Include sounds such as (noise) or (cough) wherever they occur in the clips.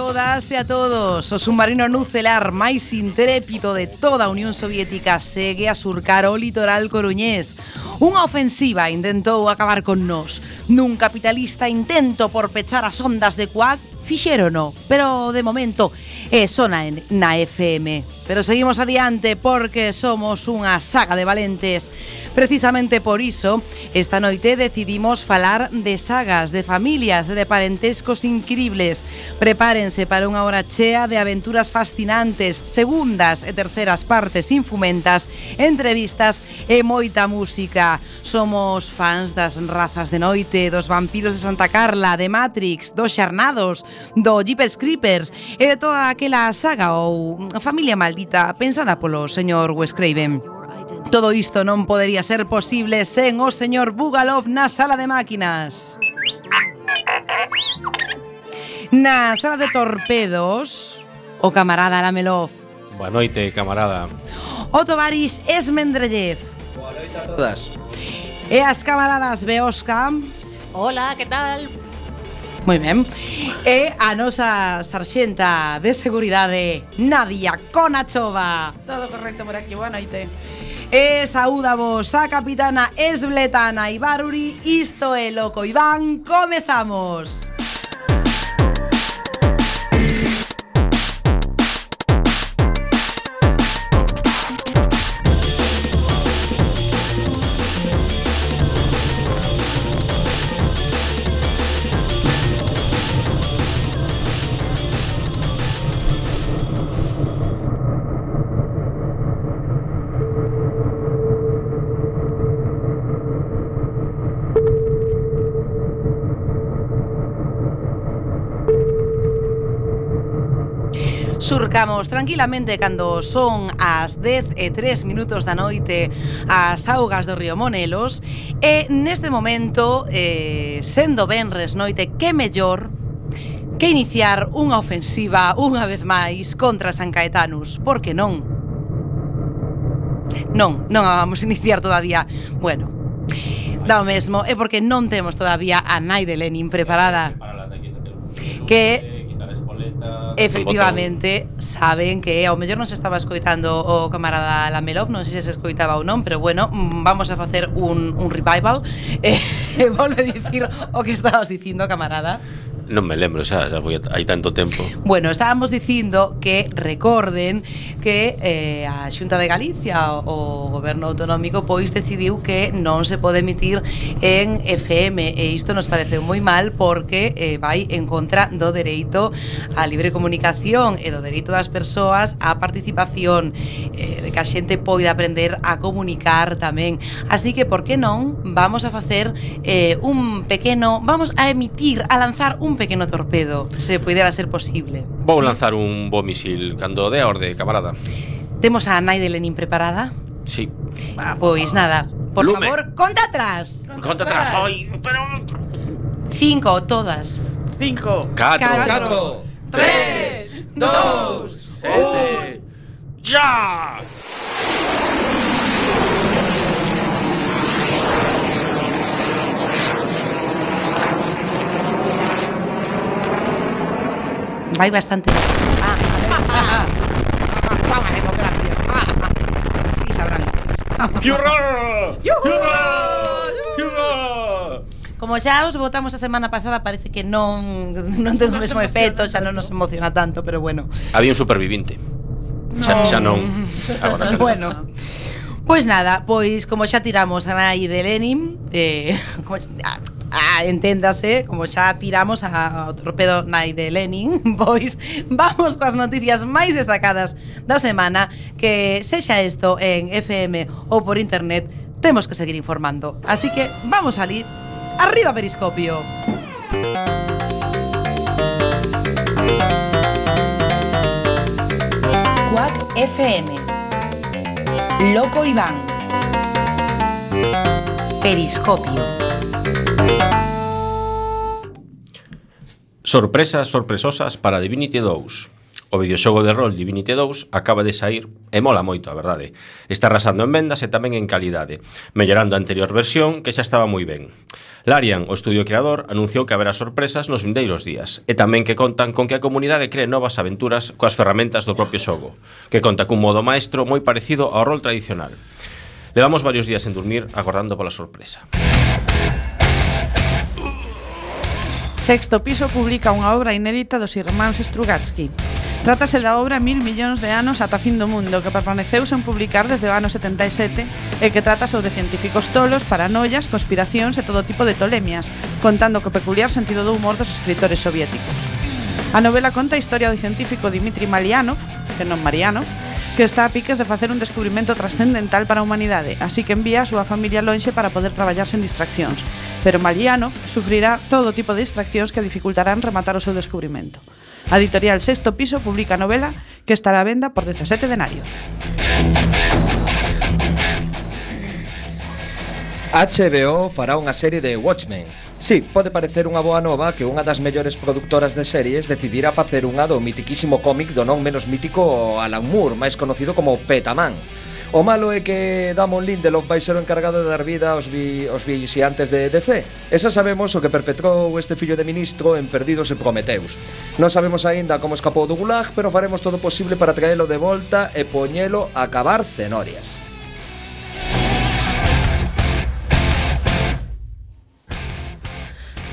todas e a todos. O submarino nucelar máis intrépido de toda a Unión Soviética segue a surcar o litoral coruñés. Unha ofensiva intentou acabar con nós. Nun capitalista intento por pechar as ondas de Cuac, fixerono, pero de momento é sona na FM. Pero seguimos adiante porque somos unha saga de valentes. Precisamente por iso, esta noite decidimos falar de sagas, de familias, de parentescos incribles. Prepárense para unha hora chea de aventuras fascinantes, segundas e terceras partes infumentas, entrevistas e moita música. Somos fans das razas de noite, dos vampiros de Santa Carla, de Matrix, dos xarnados, do Jeepers Creepers e de toda aquela saga ou familia maldita cita pensada polo señor Wes Craven. Todo isto non podería ser posible sen o señor Bugalov na sala de máquinas. Na sala de torpedos, o camarada Lamelov. Boa noite, camarada. O Tovaris Esmendrellev. Boa noite a todas. E as camaradas Beosca. Hola, que tal? Moi ben. E a nosa sarxenta de seguridade, Nadia Conachova. Todo correcto por aquí, boa noite. E a capitana Esbletana Ibaruri Isto é Loco Iván, comezamos escoitamos tranquilamente cando son as 10 e 3 minutos da noite as augas do río Monelos e neste momento, eh, sendo benres noite, que mellor que iniciar unha ofensiva unha vez máis contra San Caetanos, porque non? Non, non a vamos iniciar todavía. Bueno, dá o mesmo, é porque non temos todavía a Nai de Lenin preparada. Que efectivamente saben que ao mellor non se estaba escoitando o camarada Lamelov, non sei se se escoitaba ou non, pero bueno, mm, vamos a facer un, un revival (laughs) e eh, volve a dicir o que estabas dicindo, camarada. Non me lembro xa, xa foi hai tanto tempo. Bueno, estábamos dicindo que recorden que eh, a Xunta de Galicia, o, o Goberno Autonómico, pois decidiu que non se pode emitir en FM e isto nos pareceu moi mal porque eh, vai en contra do dereito á libre comunicación e do dereito das persoas á participación eh, de que a xente poida aprender a comunicar tamén. Así que, por que non, vamos a facer eh, un pequeno, vamos a emitir, a lanzar un pequeno torpedo, se puidera ser posible. Vou sí. lanzar un bo misil cando de a orde, camarada. Temos a Nai de Lenin preparada? Sí. Ah, pois nada, por Lume. favor, conta atrás. Conta atrás. Ai, pero Cinco, todas. Cinco. Catro. Catro. Tres. Dos. Sete. Ya. Vai bastante. Ah, ah, ah. Ah, ah. Sí sabrán lo que es. Hurra! Hurra! como xa os votamos a semana pasada parece que non non ten o Non se mesmo efecto, xa non nos emociona tanto, pero bueno. Había un supervivinte. Xa, xa non. Agora xa. Bueno. Pois nada, pois como xa tiramos a nai de Lenin, eh, (laughs) como, ah, enténdase, como xa tiramos a, ao torpedo nai de Lenin, (laughs) pois vamos coas noticias máis destacadas da semana que sexa isto en FM ou por internet, temos que seguir informando. Así que vamos a salir arriba periscopio. Cuac FM. Loco Iván. Periscopio. Sorpresas sorpresosas para Divinity 2. O videoxogo de rol Divinity 2 acaba de sair e mola moito, a verdade. Está arrasando en vendas e tamén en calidade, mellorando a anterior versión que xa estaba moi ben. Larian, o estudio creador, anunciou que haberá sorpresas nos vindeiros días e tamén que contan con que a comunidade cree novas aventuras coas ferramentas do propio xogo, que conta cun modo maestro moi parecido ao rol tradicional. Levamos varios días en dormir agordando pola sorpresa. Sexto Piso publica unha obra inédita dos irmáns Strugatsky. Trátase da obra Mil millóns de anos ata fin do mundo, que permaneceu sen publicar desde o ano 77 e que trata sobre científicos tolos, paranoias, conspiracións e todo tipo de tolemias, contando co peculiar sentido do humor dos escritores soviéticos. A novela conta a historia do científico Dmitri Malianov, que non Marianov, que está a piques de facer un descubrimento trascendental para a humanidade, así que envía a súa familia lonxe para poder traballar sen distraccións. Pero Mariano sufrirá todo tipo de distraccións que dificultarán rematar o seu descubrimento. A editorial Sexto Piso publica a novela que estará a venda por 17 denarios. HBO fará unha serie de Watchmen, Sí, pode parecer unha boa nova que unha das mellores productoras de series decidira facer unha do mitiquísimo cómic do non menos mítico Alan Moore, máis conocido como Petaman. O malo é que Damon Lindelof vai ser o encargado de dar vida aos, vi, aos vixiantes de DC. E xa sabemos o que perpetrou este fillo de ministro en Perdidos e Prometeus. Non sabemos aínda como escapou do gulag, pero faremos todo posible para traelo de volta e poñelo a cavar cenorias.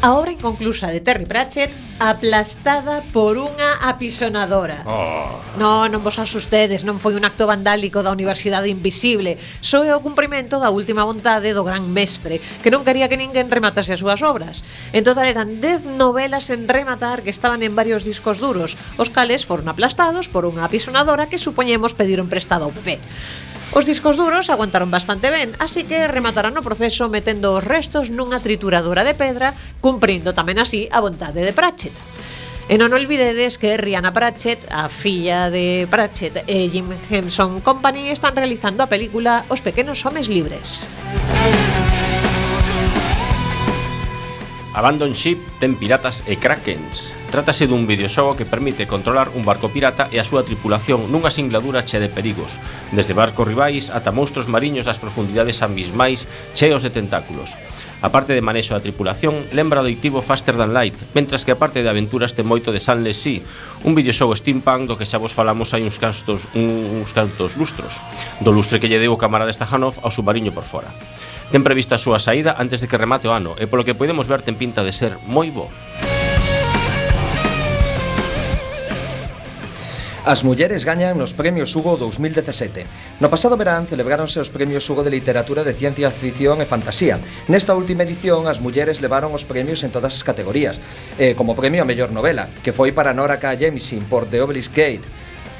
a obra inconclusa de Terry Pratchett aplastada por unha apisonadora. Oh. No, non vos asustedes, non foi un acto vandálico da Universidade Invisible, só é o cumprimento da última vontade do gran mestre, que non quería que ninguén rematase as súas obras. En total eran 10 novelas en rematar que estaban en varios discos duros, os cales foron aplastados por unha apisonadora que supoñemos pediron prestado ao PP. Os discos duros aguantaron bastante ben, así que rematarán o proceso metendo os restos nunha trituradora de pedra, cumprindo tamén así a vontade de Pratchett. E non olvidedes que Rihanna Pratchett, a filla de Pratchett e Jim Henson Company están realizando a película Os pequenos homes libres. Abandon Ship ten piratas e krakens Trátase dun videoxogo que permite controlar un barco pirata e a súa tripulación nunha singladura chea de perigos, desde barcos rivais ata monstruos mariños das profundidades abismais cheos de tentáculos. A parte de manexo da tripulación lembra do itivo Faster Than Light, mentras que a parte de aventuras ten moito de Sunless Sea, un videoxogo steampunk do que xa vos falamos hai uns cantos, uns cantos lustros, do lustre que lle deu o camarada Stajanov ao submarino por fora. Ten prevista a súa saída antes de que remate o ano e polo que podemos ver ten pinta de ser moi bo. As mulleres gañan nos Premios Hugo 2017. No pasado verán celebráronse os Premios Hugo de Literatura de Ciencia Ficción e Fantasía. Nesta última edición as mulleres levaron os premios en todas as categorías, eh, como premio a mellor novela, que foi para Nora K. Jemisin por The Obelisk Gate,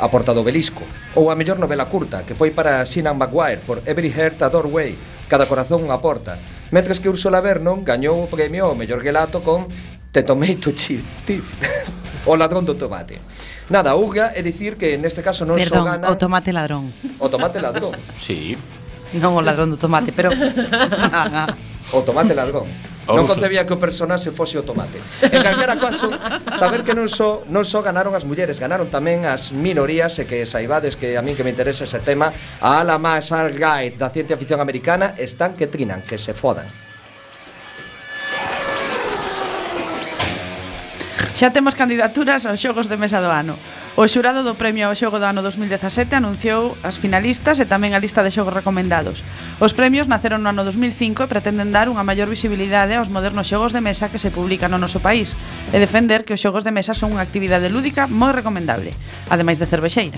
a Porta do Belisco, ou a mellor novela curta, que foi para Sinan Maguire por Every Heart a Doorway, Cada Corazón unha Porta, mentres que Ursula Vernon gañou o premio ao mellor relato con The Tomato Chief, (laughs) o ladrón do tomate. Nada, Uga é dicir que neste caso non Perdón, só gana... o tomate ladrón. O tomate ladrón. sí. Non o ladrón do tomate, pero... Ah, ah. o tomate ladrón. O non concebía que o personaxe fose o tomate. En calquera caso, saber que non só non só ganaron as mulleres, ganaron tamén as minorías e que saibades que a min que me interesa ese tema, a Alama Sargait da ciencia ficción americana están que trinan, que se fodan. Xa temos candidaturas aos xogos de mesa do ano. O xurado do Premio ao Xogo do ano 2017 anunciou as finalistas e tamén a lista de xogos recomendados. Os premios naceron no ano 2005 e pretenden dar unha maior visibilidade aos modernos xogos de mesa que se publican no noso país e defender que os xogos de mesa son unha actividade lúdica moi recomendable, ademais de cervexeira.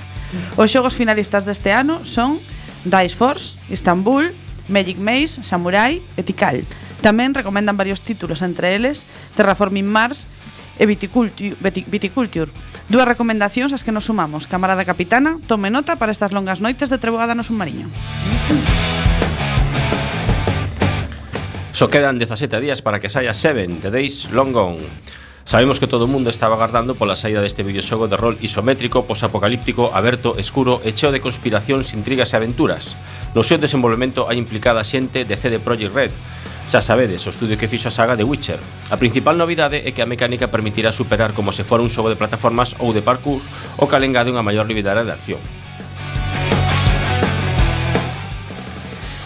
Os xogos finalistas deste ano son Dice Force, Istanbul, Magic Maze, Samurai e Tikal. Tamén recomendan varios títulos, entre eles Terraforming Mars e Viticulture. Dúas recomendacións as que nos sumamos. Camarada Capitana, tome nota para estas longas noites de treboada no submarino. Só so quedan 17 días para que saia Seven, The Days Long Gone. Sabemos que todo o mundo estaba agardando pola saída deste videoxogo de rol isométrico, posapocalíptico, aberto, escuro e cheo de conspiracións, intrigas e aventuras. No seu desenvolvemento hai implicada xente de CD Projekt Red, Xa sabedes, o estudio que fixo a saga de Witcher. A principal novidade é que a mecánica permitirá superar como se fora un xogo de plataformas ou de parkour o cal engade unha maior liberdade de acción.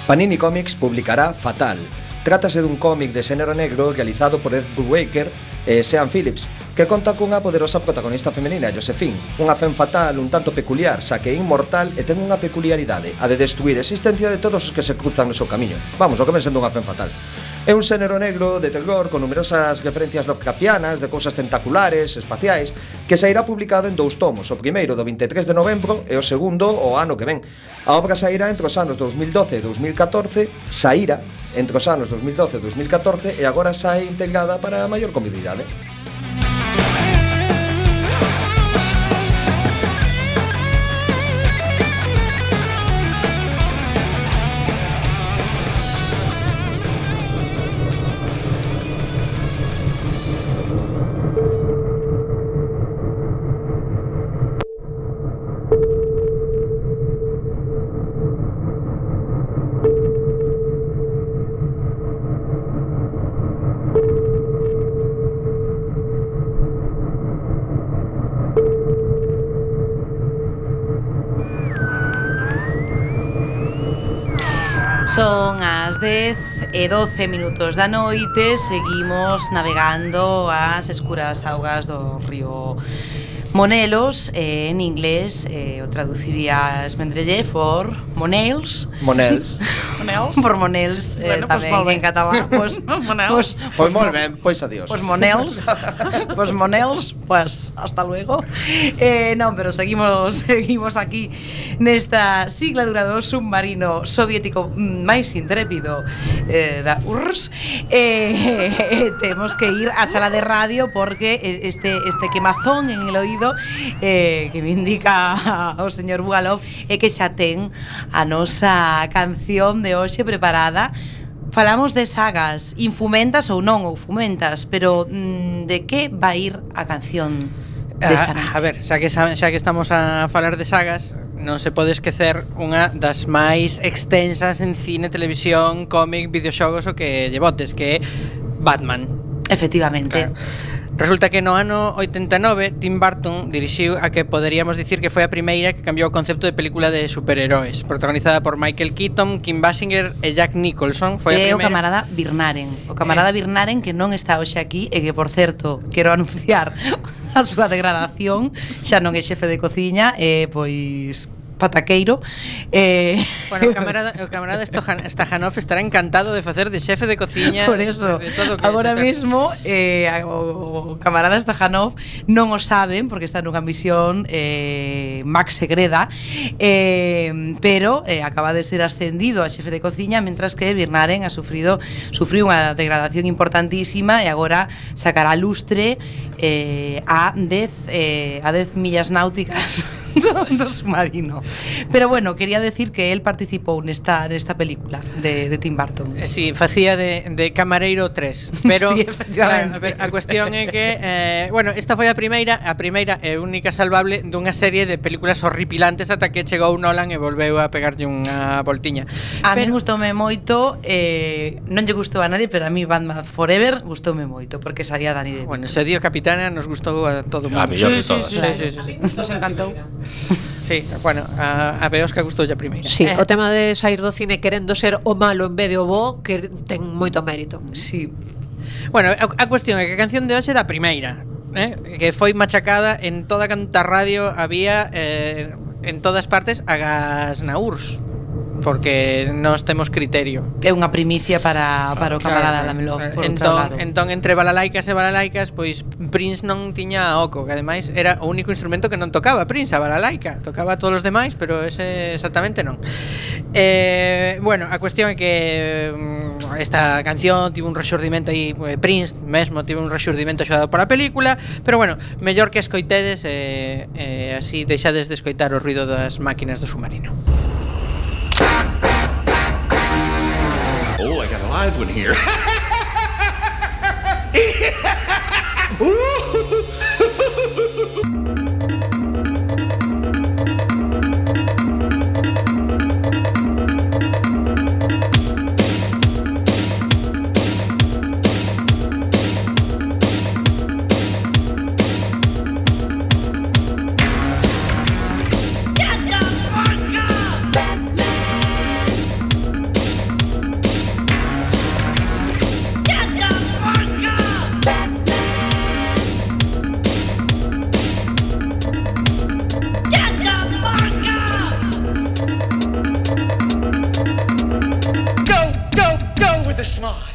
Panini Comics publicará Fatal. Trátase dun cómic de xénero negro realizado por Ed Brubaker e Sean Phillips, que conta cunha poderosa protagonista femenina, Josephine, unha fen fatal un tanto peculiar, xa que é inmortal e ten unha peculiaridade, a de destruir a existencia de todos os que se cruzan no seu camiño. Vamos, o que ven sendo unha fen fatal. É un xénero negro de terror con numerosas referencias lovecraftianas de cousas tentaculares, espaciais, que sairá publicado en dous tomos, o primeiro do 23 de novembro e o segundo o ano que ven. A obra sairá entre os anos 2012 e 2014, sairá entre os anos 2012 e 2014 e agora sae integrada para maior comodidade. e 12 minutos da noite seguimos navegando as escuras augas do río Monelos, eh, en inglés, eh, o traduciría Esmendrelle por Monels. Monels. (laughs) Monels. por Monels, eh, bueno, tamén pues, en catalán. (laughs) Pues, monels. Pues, pues, pues ben, pois pues, adiós. Pues Monels, (laughs) pues Monels, pues hasta luego. Eh, non, pero seguimos seguimos aquí nesta sigla durador submarino soviético máis intrépido eh, da URSS. Eh, eh, temos que ir á sala de radio porque eh, este, este quemazón en el oído eh, que me indica o señor Bugalov é que xa ten a nosa canción de hoxe preparada Falamos de sagas, infumentas ou non, ou fumentas, pero mm, de que vai ir a canción desta ah, noite? A, a ver, xa que, xa que estamos a falar de sagas, non se pode esquecer unha das máis extensas en cine, televisión, cómic, videoxogos o que lle botes, que é Batman. Efectivamente. Claro. Resulta que no ano 89 Tim Burton dirixiu a que poderíamos dicir que foi a primeira que cambiou o concepto de película de superheróis, protagonizada por Michael Keaton, Kim Basinger e Jack Nicholson. Foi e a primeira... o camarada Birnaren, o camarada eh... Birnaren que non está hoxe aquí e que, por certo, quero anunciar (laughs) a súa degradación, xa non é xefe de cociña e pois pataqueiro eh, Bueno, o camarada, o camarada Stajanov estará encantado de facer de xefe de cociña Por eso, de, de todo que agora mismo eh, o, o camarada Stajanov non o saben porque está nunha misión eh, Max Segreda eh, pero eh, acaba de ser ascendido a xefe de cociña mentras que Birnaren ha sufrido sufriu unha degradación importantísima e agora sacará lustre eh, a 10 eh, a 10 millas náuticas. (laughs) (laughs) do submarino. Pero bueno, quería decir que él participou nesta nesta película de, de Tim Burton. Eh, sí, facía de, de Camareiro 3, (laughs) pero sí, claro, a, ver, a cuestión é que eh, bueno, esta foi a primeira, a primeira e única salvable dunha serie de películas horripilantes ata que chegou Nolan e volveu a pegarlle unha voltiña. A mí gustoume moito, eh, non lle gustou a nadie, pero a mí Batman Forever gustoume moito porque salía Dani ah, de Bueno, ese dio Capitana nos gustou a todo o mundo. A mí sí, sí, sí, sí, sí, sí, sí, sí. Nos encantou. (laughs) Sí, bueno, a, a Beosca gustou a primeira. Sí, eh. o tema de sair do cine querendo ser o malo en vez de o bo, que ten moito mérito. Sí. Bueno, a, a cuestión é que a canción de hoxe é da primeira, eh? que foi machacada en toda canta radio había eh, en todas partes agas na URSS porque nós temos criterio. É unha primicia para, ah, para o camarada claro, Lamelov, por entón, lado. Entón, entre balalaicas e balalaicas, pois Prince non tiña oco, que ademais era o único instrumento que non tocaba Prince, a balalaica. Tocaba todos os demais, pero ese exactamente non. Eh, bueno, a cuestión é que mm, esta canción tivo un rexurdimento aí, eh, Prince mesmo tivo un rexurdimento xodado para a película, pero bueno, mellor que escoitedes eh, eh, así deixades de escoitar o ruido das máquinas do submarino. Live one here. (laughs) (laughs) the smile.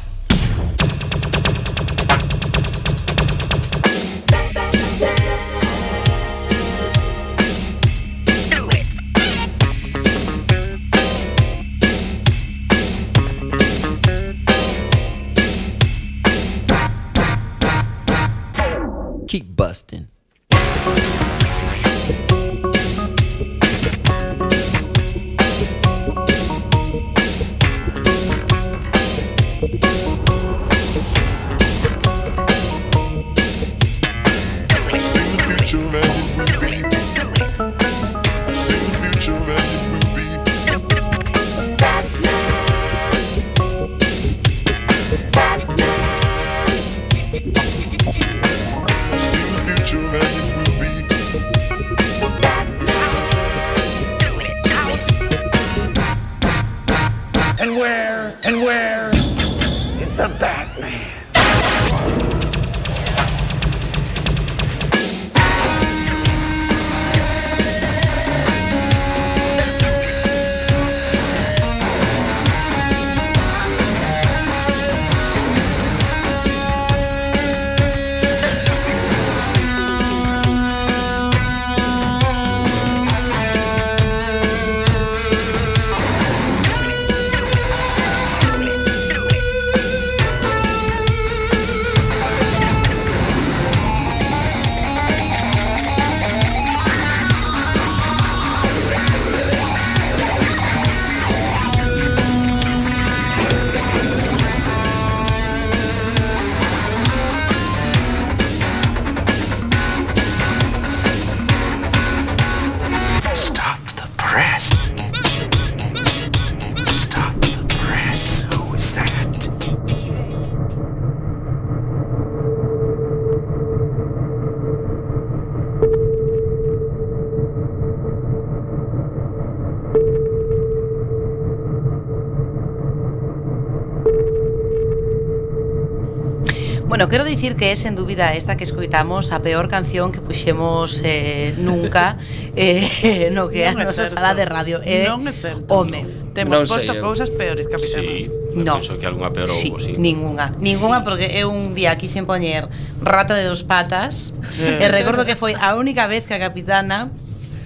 que é, sen dúbida, esta que escoitamos a peor canción que puxemos eh, nunca (laughs) eh, no que é a nosa certo. sala de radio. Eh, non é certo. Home. Temos non posto sei, cousas peores, capitán. Sí, no. penso que algunha peor sí, houbo, sí. Ninguna, ninguna sí. porque é un día aquí sen poñer Rata de dos patas e recordo que foi a única vez que a capitana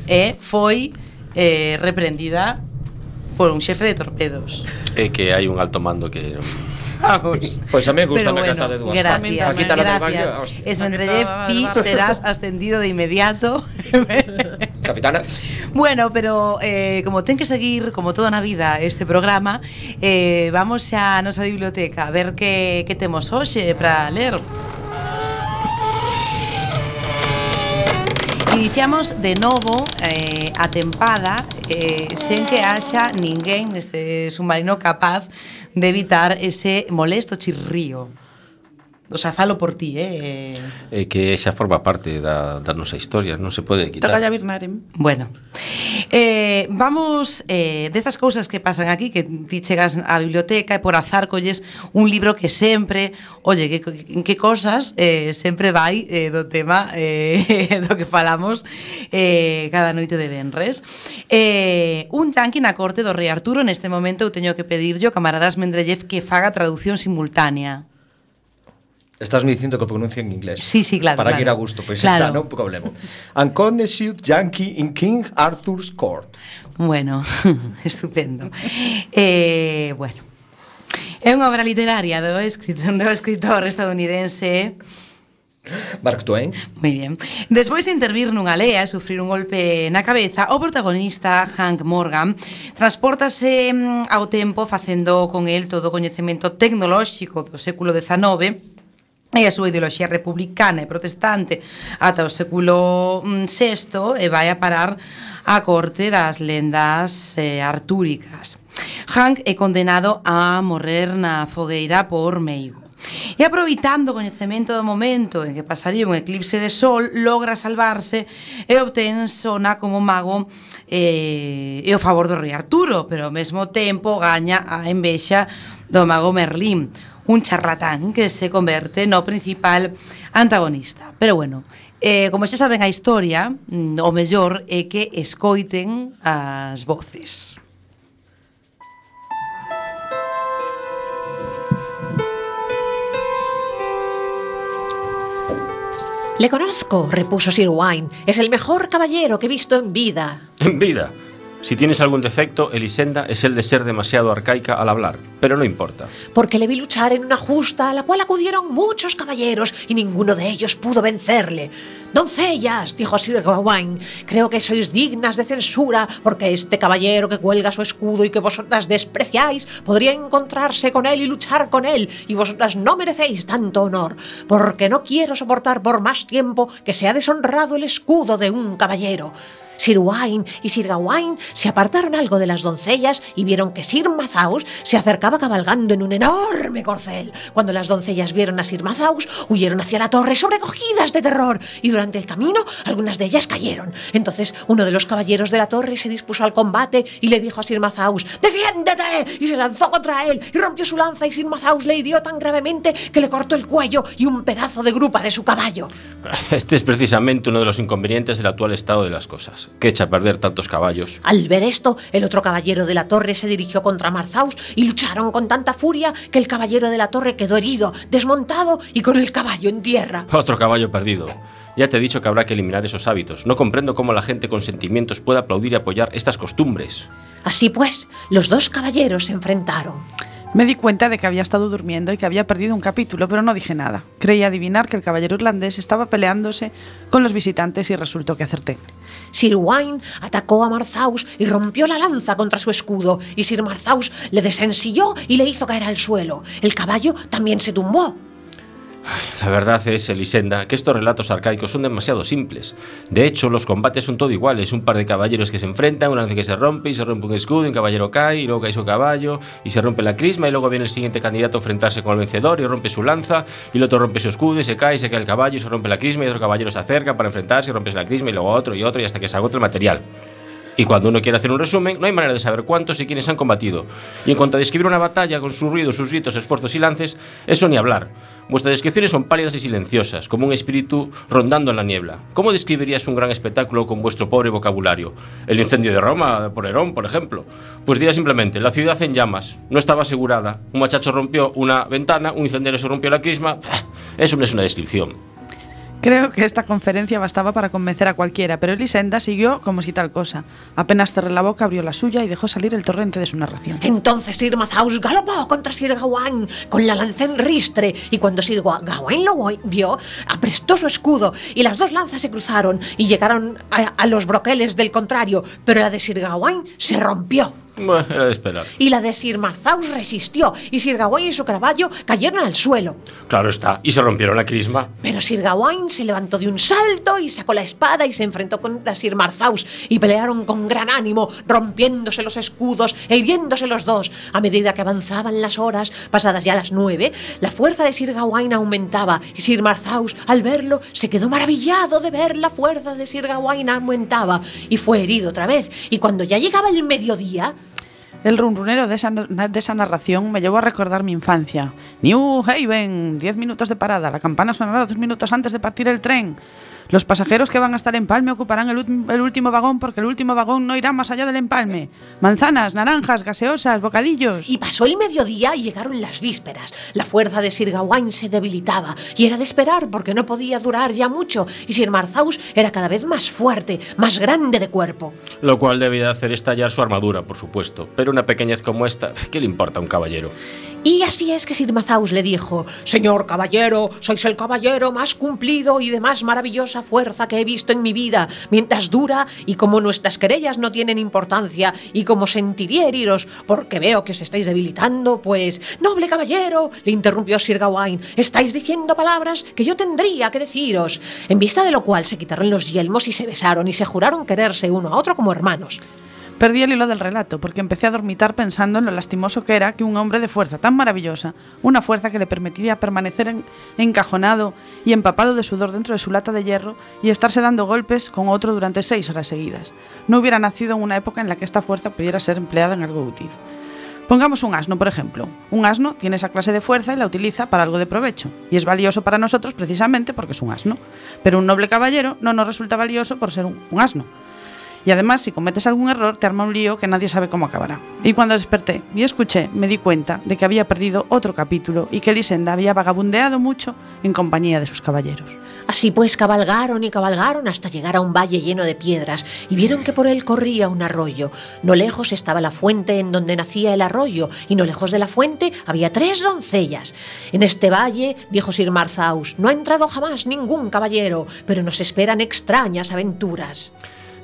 eh, foi eh, reprendida por un xefe de torpedos. É que hai un alto mando que vamos. Pois pues a mí gusta Pero bueno, a cata de dúas. Gracias, Aquí gracias. Baño, Esmendrellev, ti serás ascendido de inmediato. (laughs) Capitana. Bueno, pero eh, como ten que seguir, como toda na vida, este programa, eh, vamos xa a nosa biblioteca a ver que, que temos hoxe para ler. Iniciamos de novo eh, a tempada eh, sen que haxa ninguén neste submarino capaz de evitar ese molesto chirrío. O sea, falo por ti, eh? eh que xa forma parte da, da nosa historia, non se pode quitar. Toca Birnarem. Bueno. Eh, vamos, eh, destas cousas que pasan aquí, que ti chegas á biblioteca e por azar colles un libro que sempre, olle, que, que cosas eh, sempre vai eh, do tema eh, (laughs) do que falamos eh, cada noite de Benres. Eh, un yanqui na corte do rei Arturo, neste momento eu teño que pedirlle ao camaradas Mendrellev que faga traducción simultánea. Estás me dicindo que pronuncio en inglés. Sí, sí, claro. Para claro. que ir a gusto, pois pues claro. está, non problema. Unconditioned Yankee in King Arthur's Court. Bueno, (laughs) estupendo. eh, bueno. É unha obra literaria do escritor, do escritor estadounidense eh? Mark Twain. Moi bien. Despois de intervir nunha lea e sufrir un golpe na cabeza, o protagonista, Hank Morgan, transportase mm, ao tempo facendo con el todo o coñecemento tecnolóxico do século XIX e a súa ideoloxía republicana e protestante ata o século mm, VI e vai a parar á corte das lendas eh, artúricas. Hank é condenado a morrer na fogueira por Meigo. E aproveitando o coñecemento do momento en que pasaría un eclipse de sol, logra salvarse e obtén sona como mago eh, e o favor do rei Arturo, pero ao mesmo tempo gaña a envexa do mago Merlín un charlatán que se converte no principal antagonista. Pero bueno, eh, como xa saben a historia, mm, o mellor é que escoiten as voces. Le conozco, repuso Sir Wine. Es el mejor caballero que he visto en vida. ¿En vida? Si tienes algún defecto, Elisenda es el de ser demasiado arcaica al hablar, pero no importa. Porque le vi luchar en una justa a la cual acudieron muchos caballeros y ninguno de ellos pudo vencerle. Doncellas, dijo Sir Gawain, creo que sois dignas de censura, porque este caballero que cuelga su escudo y que vosotras despreciáis podría encontrarse con él y luchar con él, y vosotras no merecéis tanto honor, porque no quiero soportar por más tiempo que sea deshonrado el escudo de un caballero. Sir Wine y Sir Gawain se apartaron algo de las doncellas y vieron que Sir Mazaus se acercaba cabalgando en un enorme corcel. Cuando las doncellas vieron a Sir Mazaus, huyeron hacia la torre sobrecogidas de terror y durante el camino algunas de ellas cayeron. Entonces uno de los caballeros de la torre se dispuso al combate y le dijo a Sir Mazaus, ¡Defiéndete! Y se lanzó contra él y rompió su lanza y Sir Mazaus le hirió tan gravemente que le cortó el cuello y un pedazo de grupa de su caballo. Este es precisamente uno de los inconvenientes del actual estado de las cosas, que echa a perder tantos caballos. Al ver esto, el otro caballero de la torre se dirigió contra Marzaus y lucharon con tanta furia que el caballero de la torre quedó herido, desmontado y con el caballo en tierra. Otro caballo perdido. Ya te he dicho que habrá que eliminar esos hábitos. No comprendo cómo la gente con sentimientos puede aplaudir y apoyar estas costumbres. Así pues, los dos caballeros se enfrentaron. Me di cuenta de que había estado durmiendo y que había perdido un capítulo, pero no dije nada. Creí adivinar que el caballero irlandés estaba peleándose con los visitantes y resultó que acerté. Sir Wine atacó a Marzaus y rompió la lanza contra su escudo, y Sir Marzaus le desensilló y le hizo caer al suelo. El caballo también se tumbó. La verdad es, Elisenda, que estos relatos arcaicos son demasiado simples. De hecho, los combates son todo iguales. Un par de caballeros que se enfrentan, una lanza que se rompe y se rompe un escudo, un caballero cae y luego cae su caballo y se rompe la crisma y luego viene el siguiente candidato a enfrentarse con el vencedor y rompe su lanza y el otro rompe su escudo y se cae y se cae el caballo y se rompe la crisma y otro caballero se acerca para enfrentarse y rompe la crisma y luego otro y otro y hasta que se agota el material. Y cuando uno quiere hacer un resumen, no hay manera de saber cuántos y quiénes han combatido. Y en cuanto a describir una batalla con sus ruidos, sus gritos, esfuerzos y lances, eso ni hablar. Vuestras descripciones son pálidas y silenciosas, como un espíritu rondando en la niebla. ¿Cómo describirías un gran espectáculo con vuestro pobre vocabulario? El incendio de Roma, por Herón, por ejemplo. Pues diría simplemente, la ciudad en llamas, no estaba asegurada, un muchacho rompió una ventana, un incendiario se rompió la crisma. Eso no es una descripción. Creo que esta conferencia bastaba para convencer a cualquiera, pero Elisenda siguió como si tal cosa. Apenas cerré la boca, abrió la suya y dejó salir el torrente de su narración. Entonces Sir Mazaus galopó contra Sir Gawain con la lanza en ristre y cuando Sir Gawain lo vio, aprestó su escudo y las dos lanzas se cruzaron y llegaron a, a los broqueles del contrario, pero la de Sir Gawain se rompió. Bueno, era de esperar. Y la de Sir Marzaus resistió, y Sir Gawain y su caballo cayeron al suelo. Claro está, y se rompieron la crisma. Pero Sir Gawain se levantó de un salto y sacó la espada y se enfrentó contra Sir Marzaus y pelearon con gran ánimo, rompiéndose los escudos e hiriéndose los dos. A medida que avanzaban las horas, pasadas ya las nueve, la fuerza de Sir Gawain aumentaba y Sir Marzaus, al verlo, se quedó maravillado de ver la fuerza de Sir Gawain aumentaba y fue herido otra vez. Y cuando ya llegaba el mediodía, El runrunero de esa, de esa narración me llevó a recordar mi infancia. New Haven, 10 minutos de parada. La campana sonará dos minutos antes de partir el tren. Los pasajeros que van a estar en Palme ocuparán el, el último vagón porque el último vagón no irá más allá del empalme. Manzanas, naranjas, gaseosas, bocadillos. Y pasó el mediodía y llegaron las vísperas. La fuerza de Sir Gawain se debilitaba y era de esperar porque no podía durar ya mucho y Sir Marzaus era cada vez más fuerte, más grande de cuerpo. Lo cual debía hacer estallar su armadura, por supuesto. Pero una pequeñez como esta, ¿qué le importa a un caballero? Y así es que Sir Marzaus le dijo, Señor caballero, sois el caballero más cumplido y de más maravillosa fuerza que he visto en mi vida, mientras dura y como nuestras querellas no tienen importancia y como sentiría heriros porque veo que os estáis debilitando, pues, noble caballero, le interrumpió Sir Gawain, estáis diciendo palabras que yo tendría que deciros. En vista de lo cual se quitaron los yelmos y se besaron y se juraron quererse uno a otro como hermanos. Perdí el hilo del relato porque empecé a dormitar pensando en lo lastimoso que era que un hombre de fuerza tan maravillosa, una fuerza que le permitiría permanecer en- encajonado y empapado de sudor dentro de su lata de hierro y estarse dando golpes con otro durante seis horas seguidas, no hubiera nacido en una época en la que esta fuerza pudiera ser empleada en algo útil. Pongamos un asno, por ejemplo. Un asno tiene esa clase de fuerza y la utiliza para algo de provecho, y es valioso para nosotros precisamente porque es un asno. Pero un noble caballero no nos resulta valioso por ser un asno. Y además, si cometes algún error, te arma un lío que nadie sabe cómo acabará. Y cuando desperté y escuché, me di cuenta de que había perdido otro capítulo y que Elisenda había vagabundeado mucho en compañía de sus caballeros. Así pues cabalgaron y cabalgaron hasta llegar a un valle lleno de piedras y vieron que por él corría un arroyo. No lejos estaba la fuente en donde nacía el arroyo y no lejos de la fuente había tres doncellas. En este valle, dijo Sir Marzaus, no ha entrado jamás ningún caballero, pero nos esperan extrañas aventuras.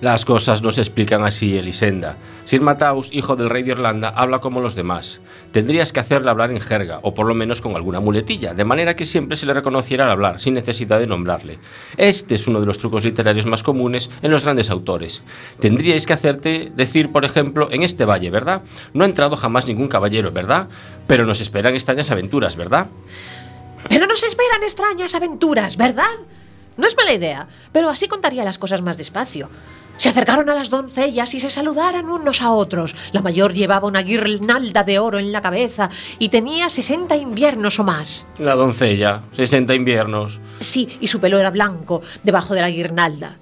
Las cosas no se explican así, Elisenda. Sir Mataus, hijo del rey de Irlanda, habla como los demás. Tendrías que hacerle hablar en jerga, o por lo menos con alguna muletilla, de manera que siempre se le reconociera al hablar, sin necesidad de nombrarle. Este es uno de los trucos literarios más comunes en los grandes autores. Tendríais que hacerte decir, por ejemplo, en este valle, ¿verdad? No ha entrado jamás ningún caballero, ¿verdad? Pero nos esperan extrañas aventuras, ¿verdad? Pero nos esperan extrañas aventuras, ¿verdad? No es mala idea, pero así contaría las cosas más despacio. Se acercaron a las doncellas y se saludaron unos a otros. La mayor llevaba una guirnalda de oro en la cabeza y tenía 60 inviernos o más. La doncella, 60 inviernos. Sí, y su pelo era blanco debajo de la guirnalda.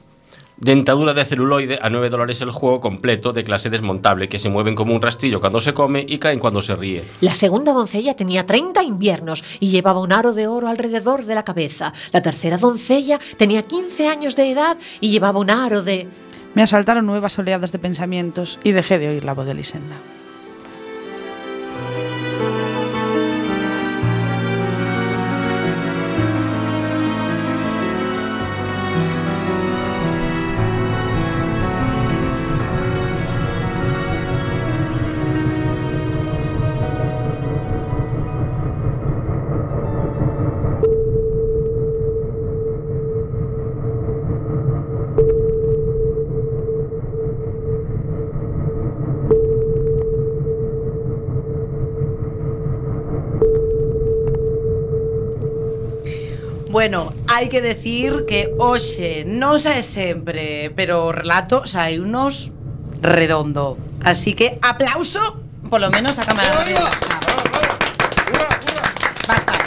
Dentadura de celuloide a 9 dólares el juego completo de clase desmontable que se mueven como un rastrillo cuando se come y caen cuando se ríe. La segunda doncella tenía 30 inviernos y llevaba un aro de oro alrededor de la cabeza. La tercera doncella tenía 15 años de edad y llevaba un aro de... Me asaltaron nuevas oleadas de pensamientos y dejé de oír la voz de Elisenda. Bueno, hai que decir que hoxe non sae sempre, pero o relato sae unos redondo. Así que aplauso, polo menos a cámara. Basta.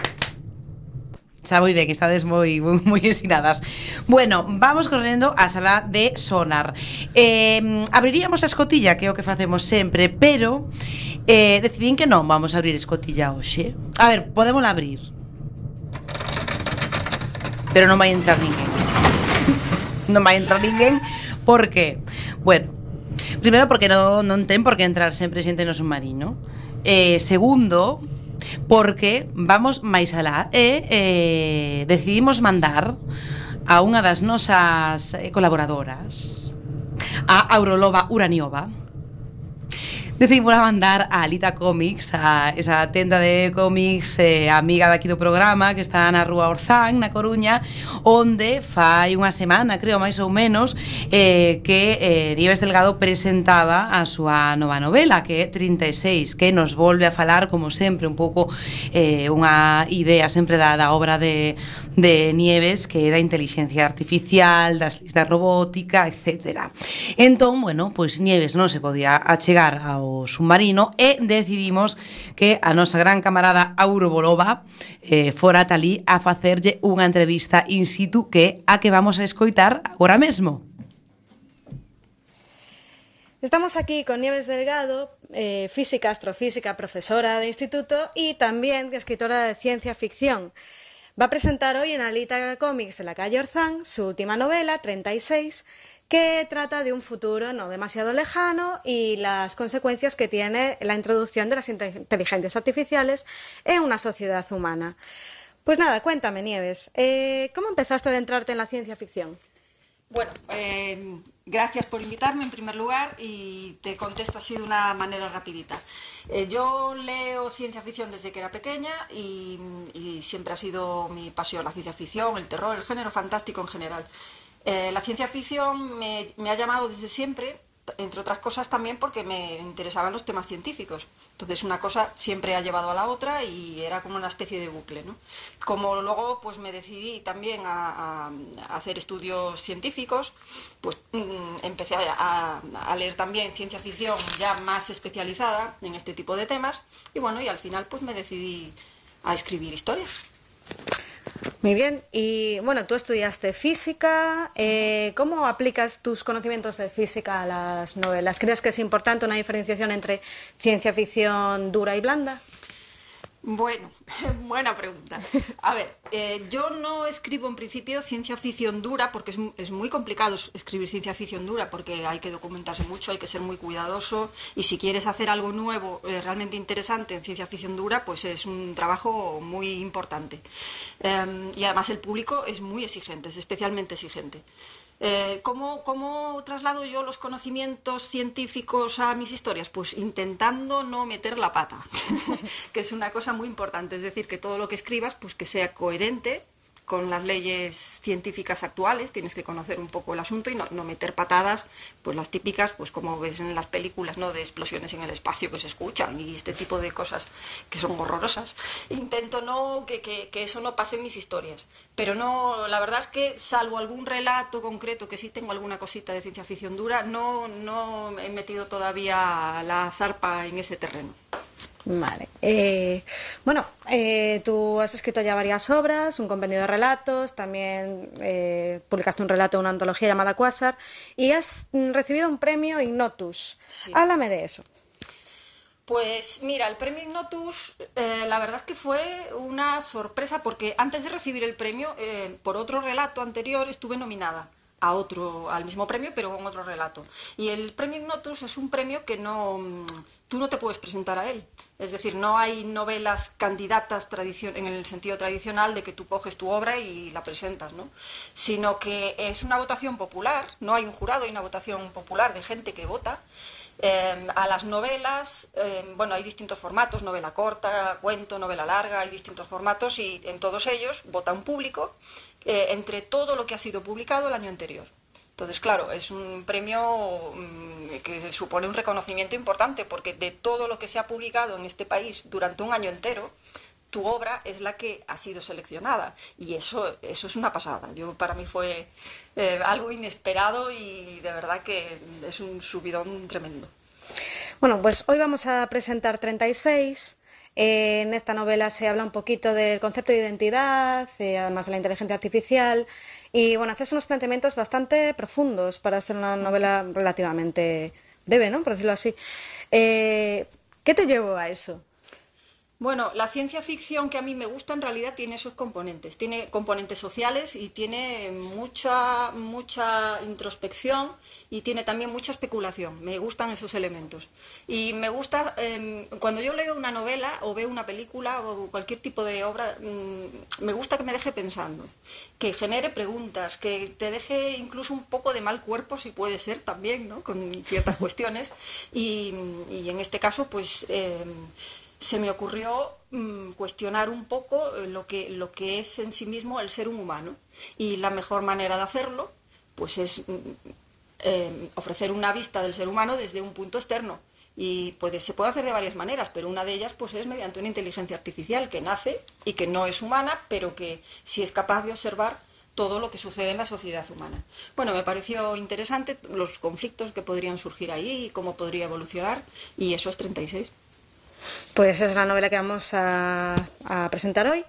Está moi ben, estades moi moi, moi ensinadas. Bueno, vamos correndo á sala de sonar. Eh, abriríamos a escotilla, que é o que facemos sempre, pero eh, decidín que non vamos a abrir escotilla hoxe. A ver, podemos abrir. pero non vai entrar ninguén. Non vai entrar ninguén porque, bueno, primeiro porque non, non ten por que entrar sempre xente no submarino. Eh, segundo, porque vamos máis alá e eh, decidimos mandar a unha das nosas eh, colaboradoras a Aurolova Uraniova decidimos mandar a Alita Comics, a esa tenda de cómics eh, amiga daqui do programa que está na Rúa Orzán, na Coruña, onde fai unha semana, creo, máis ou menos, eh, que eh, Nieves Delgado presentaba a súa nova novela, que é 36, que nos volve a falar, como sempre, un pouco eh, unha idea sempre da, da obra de, de Nieves, que é da inteligencia artificial, das listas robótica, etc. Entón, bueno, pois Nieves non se podía achegar ao submarino e decidimos que a nosa gran camarada Auro Bolova eh, fora talí a facerlle unha entrevista in situ que a que vamos a escoitar agora mesmo. Estamos aquí con Nieves Delgado, eh, física, astrofísica, profesora de instituto y también escritora de ciencia ficción. Va a presentar hoy en Alita Comics en la calle Orzán su última novela, 36, que trata de un futuro no demasiado lejano y las consecuencias que tiene la introducción de las inteligencias artificiales en una sociedad humana. Pues nada, cuéntame, Nieves, eh, ¿cómo empezaste a adentrarte en la ciencia ficción? Bueno, eh, gracias por invitarme en primer lugar y te contesto así de una manera rapidita. Eh, yo leo ciencia ficción desde que era pequeña y, siempre ha sido mi pasión la ciencia ficción, el terror, el género fantástico en general. Eh, la ciencia ficción me, ha llamado desde siempre, entre otras cosas también porque me interesaban los temas científicos. Entonces una cosa siempre ha llevado a la otra y era como una especie de bucle. ¿no? Como luego pues me decidí también a, a hacer estudios científicos, pues mm, empecé a, a, leer también ciencia ficción ya más especializada en este tipo de temas y bueno, y al final pues me decidí a escribir historias. Muy bien, y bueno, tú estudiaste física, eh, ¿cómo aplicas tus conocimientos de física a las novelas? ¿Crees que es importante una diferenciación entre ciencia ficción dura y blanda? Bueno, (laughs) buena pregunta. A ver, eh, yo no escribo en principio ciencia ficción dura porque es, es, muy complicado escribir ciencia ficción dura porque hay que documentarse mucho, hay que ser muy cuidadoso y si quieres hacer algo nuevo, eh, realmente interesante en ciencia ficción dura, pues es un trabajo muy importante. Eh, y además el público es muy exigente, es especialmente exigente. Eh, ¿cómo, ¿Cómo traslado yo los conocimientos científicos a mis historias? Pues intentando no meter la pata, (laughs) que es una cosa muy importante. Es decir, que todo lo que escribas, pues que sea coherente con las leyes científicas actuales, tienes que conocer un poco el asunto y no, meter patadas, pues las típicas, pues como ves en las películas, ¿no? De explosiones en el espacio que se escuchan y este tipo de cosas que son horrorosas. Intento no que, que, que eso no pase en mis historias, pero no, la verdad es que salvo algún relato concreto que sí tengo alguna cosita de ciencia ficción dura, no, no he metido todavía la zarpa en ese terreno. Vale. Eh, bueno, eh, tú has escrito ya varias obras, un compendio de relatos, también eh, publicaste un relato de una antología llamada Quasar y has recibido un premio Ignotus. Sí. Háblame de eso. Pues mira, el premio Ignotus, la verdad es que fue una sorpresa porque antes de recibir el premio, por otro relato anterior, estuve nominada a otro, al mismo premio, pero con otro relato. Y el premio Ignotus es un premio que no, tú no te puedes presentar a él. Es decir, no hay novelas candidatas en el sentido tradicional de que tú coges tu obra y la presentas, ¿no? Sino que es una votación popular, no hay un jurado, hay una votación popular de gente que vota. Eh, a las novelas, eh, bueno, hay distintos formatos, novela corta, cuento, novela larga, hay distintos formatos y en todos ellos vota un público eh, entre todo lo que ha sido publicado el año anterior. Entonces, claro, es un premio mmm, que supone un reconocimiento importante porque de todo lo que se ha publicado en este país durante un año entero, tu obra es la que ha sido seleccionada y eso, eso es una pasada. Yo, para mí fue eh, algo inesperado y de verdad que es un subidón tremendo. Bueno, pues hoy vamos a presentar 36. Eh, en esta novela se habla un poquito del concepto de identidad, eh, además de la inteligencia artificial, y bueno, haces unos planteamientos bastante profundos para ser una novela relativamente breve, ¿no? Por decirlo así. Eh, ¿Qué te llevó a eso? Bueno, la ciencia ficción que a mí me gusta en realidad tiene esos componentes. Tiene componentes sociales y tiene mucha, mucha introspección y tiene también mucha especulación. Me gustan esos elementos. Y me gusta, eh, cuando yo leo una novela o veo una película o cualquier tipo de obra, mm, me gusta que me deje pensando, que genere preguntas, que te deje incluso un poco de mal cuerpo, si puede ser también, ¿no? con ciertas cuestiones. Y, en este caso, pues... eh, se me ocurrió mm, cuestionar un poco eh, lo que, lo que es en sí mismo el ser humano. Y la mejor manera de hacerlo, pues es mm, eh, ofrecer una vista del ser humano desde un punto externo. Y puede, se puede hacer de varias maneras, pero una de ellas pues, es mediante una inteligencia artificial que nace y que no es humana, pero que sí es capaz de observar todo lo que sucede en la sociedad humana. Bueno, me pareció interesante los conflictos que podrían surgir ahí y cómo podría evolucionar, y eso es 36. Pues esa es la novela que vamos a, a presentar hoy.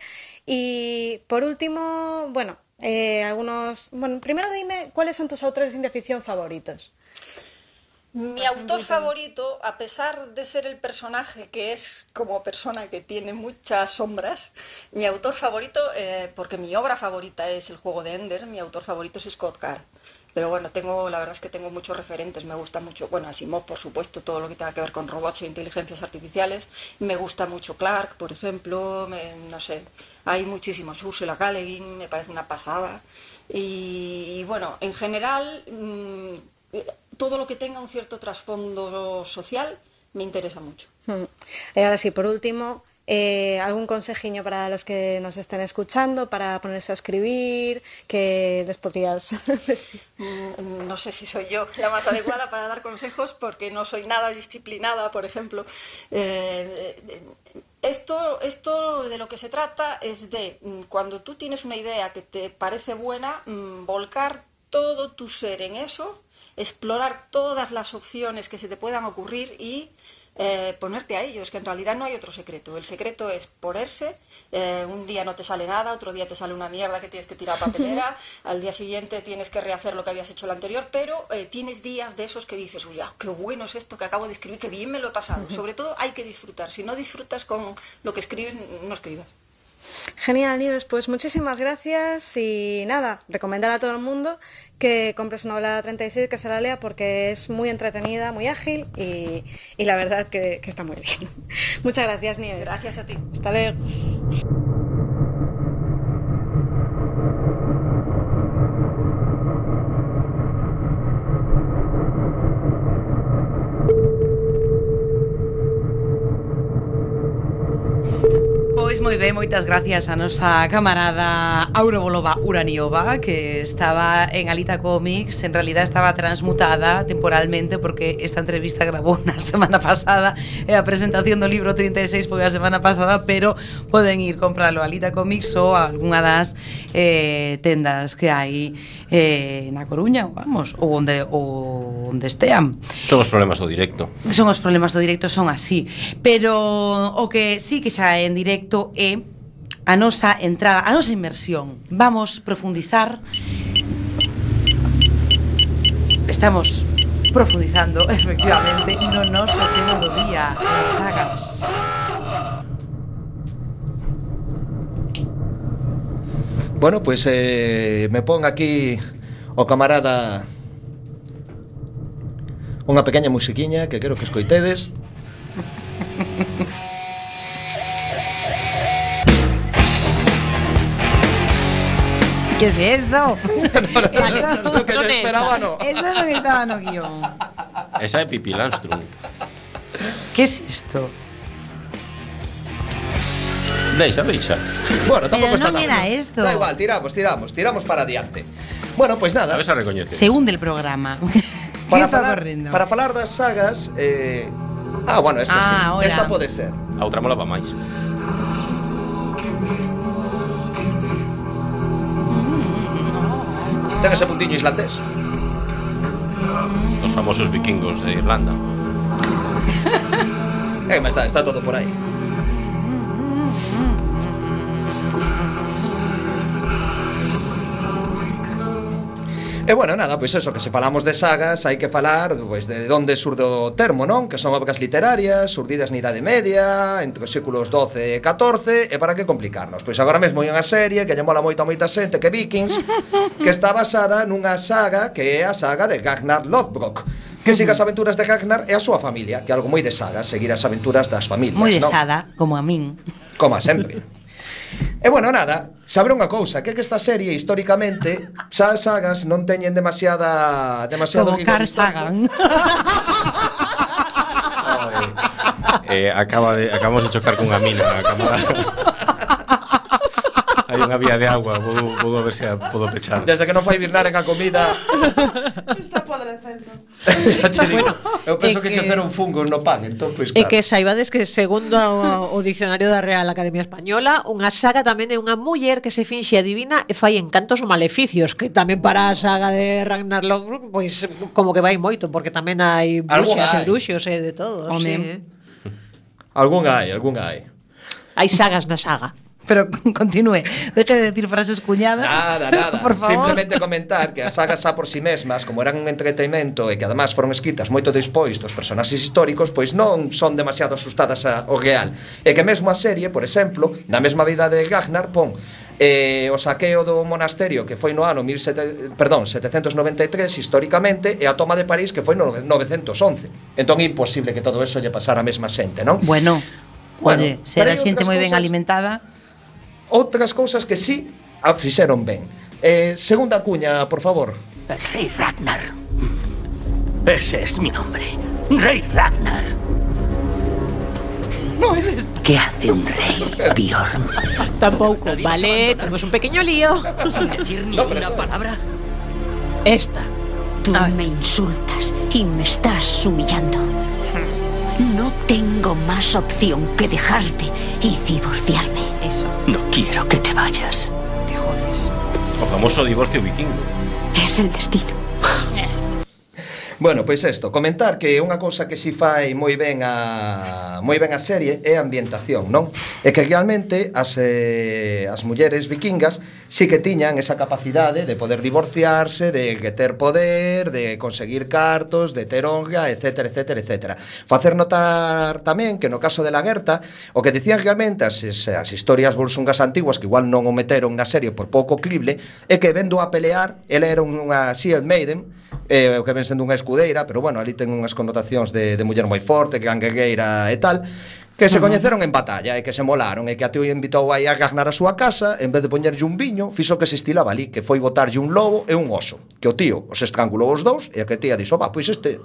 Y por último, bueno, eh, algunos. Bueno, primero dime cuáles son tus autores de ciencia ficción favoritos. Mi autor favorito, a pesar de ser el personaje que es como persona que tiene muchas sombras, mi autor favorito, eh, porque mi obra favorita es El juego de Ender, mi autor favorito es Scott Carr. Pero bueno, tengo, la verdad es que tengo muchos referentes, me gusta mucho, bueno, Asimov, por supuesto, todo lo que tenga que ver con robots e inteligencias artificiales, me gusta mucho Clark, por ejemplo, me- no sé, hay muchísimos, Ursula Guin, me parece una pasada, y, bueno, en general, mm, todo lo que tenga un cierto trasfondo social me interesa mucho. Mm. Y ahora sí, por último, eh, algún consejiño para los que nos estén escuchando, para ponerse a escribir, que les podrías... (laughs) Mm, No sé si soy yo la más adecuada para dar consejos porque no soy nada disciplinada, por ejemplo. Eh, esto, esto de lo que se trata es de, mm, cuando tú tienes una idea que te parece buena, mm, volcar todo tu ser en eso, explorar todas las opciones que se te puedan ocurrir y eh, ponerte a ellos, que en realidad no hay otro secreto. El secreto es ponerse, eh, un día no te sale nada, otro día te sale una mierda que tienes que tirar a papelera, (laughs) al día siguiente tienes que rehacer lo que habías hecho el anterior, pero eh, tienes días de esos que dices, uy, qué bueno es esto que acabo de escribir, qué bien me lo he pasado. Sobre todo hay que disfrutar. Si no disfrutas con lo que escribes, no escribas. Genial, Nieves, pues muchísimas gracias y nada, recomendar a todo el mundo que compre su novela 36, que se la lea porque es muy entretenida, muy ágil y, y la verdad que, que está muy bien. (laughs) Muchas gracias, Nieves. Gracias a ti. Hasta luego. Pois moi ben, moitas gracias a nosa camarada Auro Bolova Uraniova que estaba en Alita Comics, en realidad estaba transmutada temporalmente porque esta entrevista grabou na (laughs) semana pasada. E a presentación do libro 36 foi a semana pasada, pero poden ir compralo a Alita Comics ou a algunha das eh, tendas que hai eh, na Coruña, vamos, ou onde ou onde estean. Son os problemas do directo. Son os problemas do directo son así, pero o que sí que xa en directo é a nosa entrada, a nosa inmersión. Vamos profundizar Estamos profundizando, (laughs) efectivamente, no noso tema do día, as sagas. Bueno, pues, eh, me pon aquí o camarada unha pequena musiquiña que quero que escoitedes. Que es esto? (laughs) isto? lo que yo esperaba no. Eso non estaba no guión. Esa é Pipi Armstrong. Que es isto? Deixa, deixa. Bueno, tampouco Pero está non tan... era esto. Da igual, tiramos, tiramos, tiramos para adiante. Bueno, pois pues nada. A ver se recoñeces. Según del programa. (laughs) para está falar, correndo? para falar das sagas eh... Ah, bueno, esta ah, sí. Hola. Esta pode ser. A outra molaba máis. Ten ese puntiño islandés. Os famosos vikingos de Irlanda. eh, está, está todo por aí. E bueno, nada, pois eso, que se falamos de sagas hai que falar pois, de onde surde o termo, non? Que son obras literarias, surdidas na Idade Media, entre os séculos 12 e 14, e para que complicarnos? Pois agora mesmo hai unha serie que lle mola moito a moita xente que Vikings, que está basada nunha saga que é a saga de Ragnar Lothbrok que siga as aventuras de Ragnar e a súa familia, que é algo moi de saga, seguir as aventuras das familias. Moi de no? como a min. Como a sempre. (laughs) E bueno, nada, saber unha cousa, que é que esta serie históricamente xa as sagas non teñen demasiada demasiado Como Carl Sagan. (laughs) eh, acaba de acabamos de chocar cunha mina na cámara hai unha vía de agua, vou, vou a ver se a podo pechar. Desde que non fai birnar en a comida... Está podrecendo. Xa (laughs) che digo, eu penso que, que queceron fungos no pan, entón, pois, pues, claro. E que saibades que segundo o, o diccionario da Real Academia Española, unha saga tamén é unha muller que se finxe adivina e fai encantos ou maleficios, que tamén para a saga de Ragnar Lothbrok, pois pues, como que vai moito, porque tamén hai bruxas e bruxos e de todo. Home. Sí. Algún hai, algún hai. Hai sagas na saga. Pero (laughs) continúe, deje de decir frases cuñadas. Nada, nada. (laughs) Por favor. Simplemente comentar que as sagas xa por si sí mesmas, como eran un entretenimento e que además foron escritas moito despois dos personaxes históricos, pois non son demasiado asustadas ao real. E que mesmo a serie, por exemplo, na mesma vida de Gagnar pon eh, o saqueo do monasterio que foi no ano 17, perdón, 793 históricamente e a toma de París que foi no 911. Entón é imposible que todo eso lle pasara a mesma xente, non? Bueno, bueno Oye, será xente moi ben alimentada Outras cousas que sí a fixeron ben. Eh, segunda cuña, por favor. El rey Ragnar. Ese es mi nombre. Rey Ragnar. No es esto. ¿Qué hace un rey, Bjorn? Tampouco, vale, temos un pequeño lío Sin decir ni una palabra. Esta Tú me insultas y me estás humillando. No tengo más opción que dejarte y divorciarme. Eso. No quiero que te vayas. Te jodes. O famoso divorcio vikingo. Es el destino. Bueno, pois isto, comentar que unha cousa que si fai moi ben a moi ben a serie é a ambientación, non? É que realmente as eh, as mulleres vikingas sí que tiñan esa capacidade de poder divorciarse, de ter poder, de conseguir cartos, de ter honra, etc, etc, etc. Facer notar tamén que no caso de la Guerta, o que dicían realmente as, as historias bolsungas antiguas, que igual non o meteron na serie por pouco crible, é que vendo a pelear, ela era unha Shield Maiden, eh, o que ven sendo unha escudeira, pero bueno, ali ten unhas connotacións de, de muller moi forte, ganguegueira e tal, que se coñeceron en batalla e que se molaron e que a tío invitou aí a gaznar a súa casa en vez de poñerlle un viño, fixo que se estilaba ali que foi botarlle un lobo e un oso que o tío os estrangulou os dous e a que tía dixo, va, pois este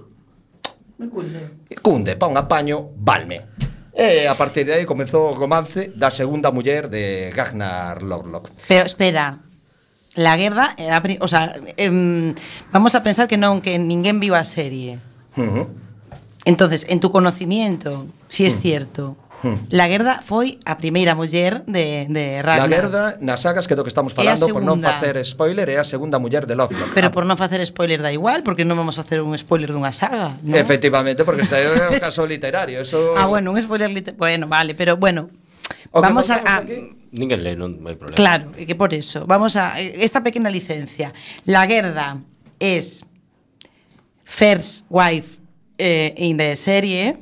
Me cunde. cunde, pa un apaño, valme E a partir de aí comezou o romance da segunda muller de Ragnar Lovelock. Pero espera, la guerra era, o sea, em, vamos a pensar que non que ninguén viu a serie. Uh -huh. Entonces, en tu conocimiento, si es uh -huh. cierto, Hmm. La Gerda foi a primeira muller de, de Ragnar. La Gerda, nas sagas que do que estamos falando, por non facer spoiler, é a segunda muller de Lovelock. Pero por non facer spoiler da igual, porque non vamos a facer un spoiler dunha saga, ¿no? Efectivamente, porque está é un (laughs) caso literario. Eso... Ah, bueno, un spoiler literario. Bueno, vale, pero bueno. O vamos a... a... Aquí Non hai problema. Claro, que por eso. Vamos a esta pequena licencia. La Gerda es first wife eh, in the serie,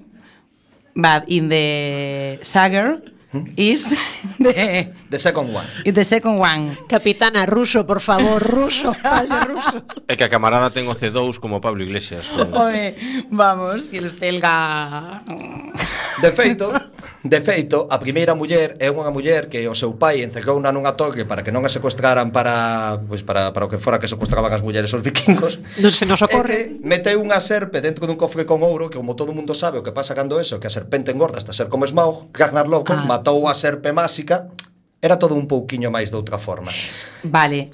but in the saga is ah. (laughs) the, eh, eh. the second one. Is the second one. Capitana, ruso, por favor, ruso, vale, ruso. É que a camarada ten o C2 como Pablo Iglesias. Como... Oye, vamos, el celga... De feito, de feito, a primeira muller é unha muller que o seu pai encerrouna nunha torre para que non a secuestraran para, pois para, para o que fora que secuestraban as mulleres os vikingos. (laughs) Non se nos ocorre. que meteu unha serpe dentro dun cofre con ouro que como todo mundo sabe o que pasa cando eso, que a serpente engorda hasta ser como Smaug, Ragnar Lothbrok ah matou a serpe máxica, era todo un pouquiño máis de outra forma. Vale.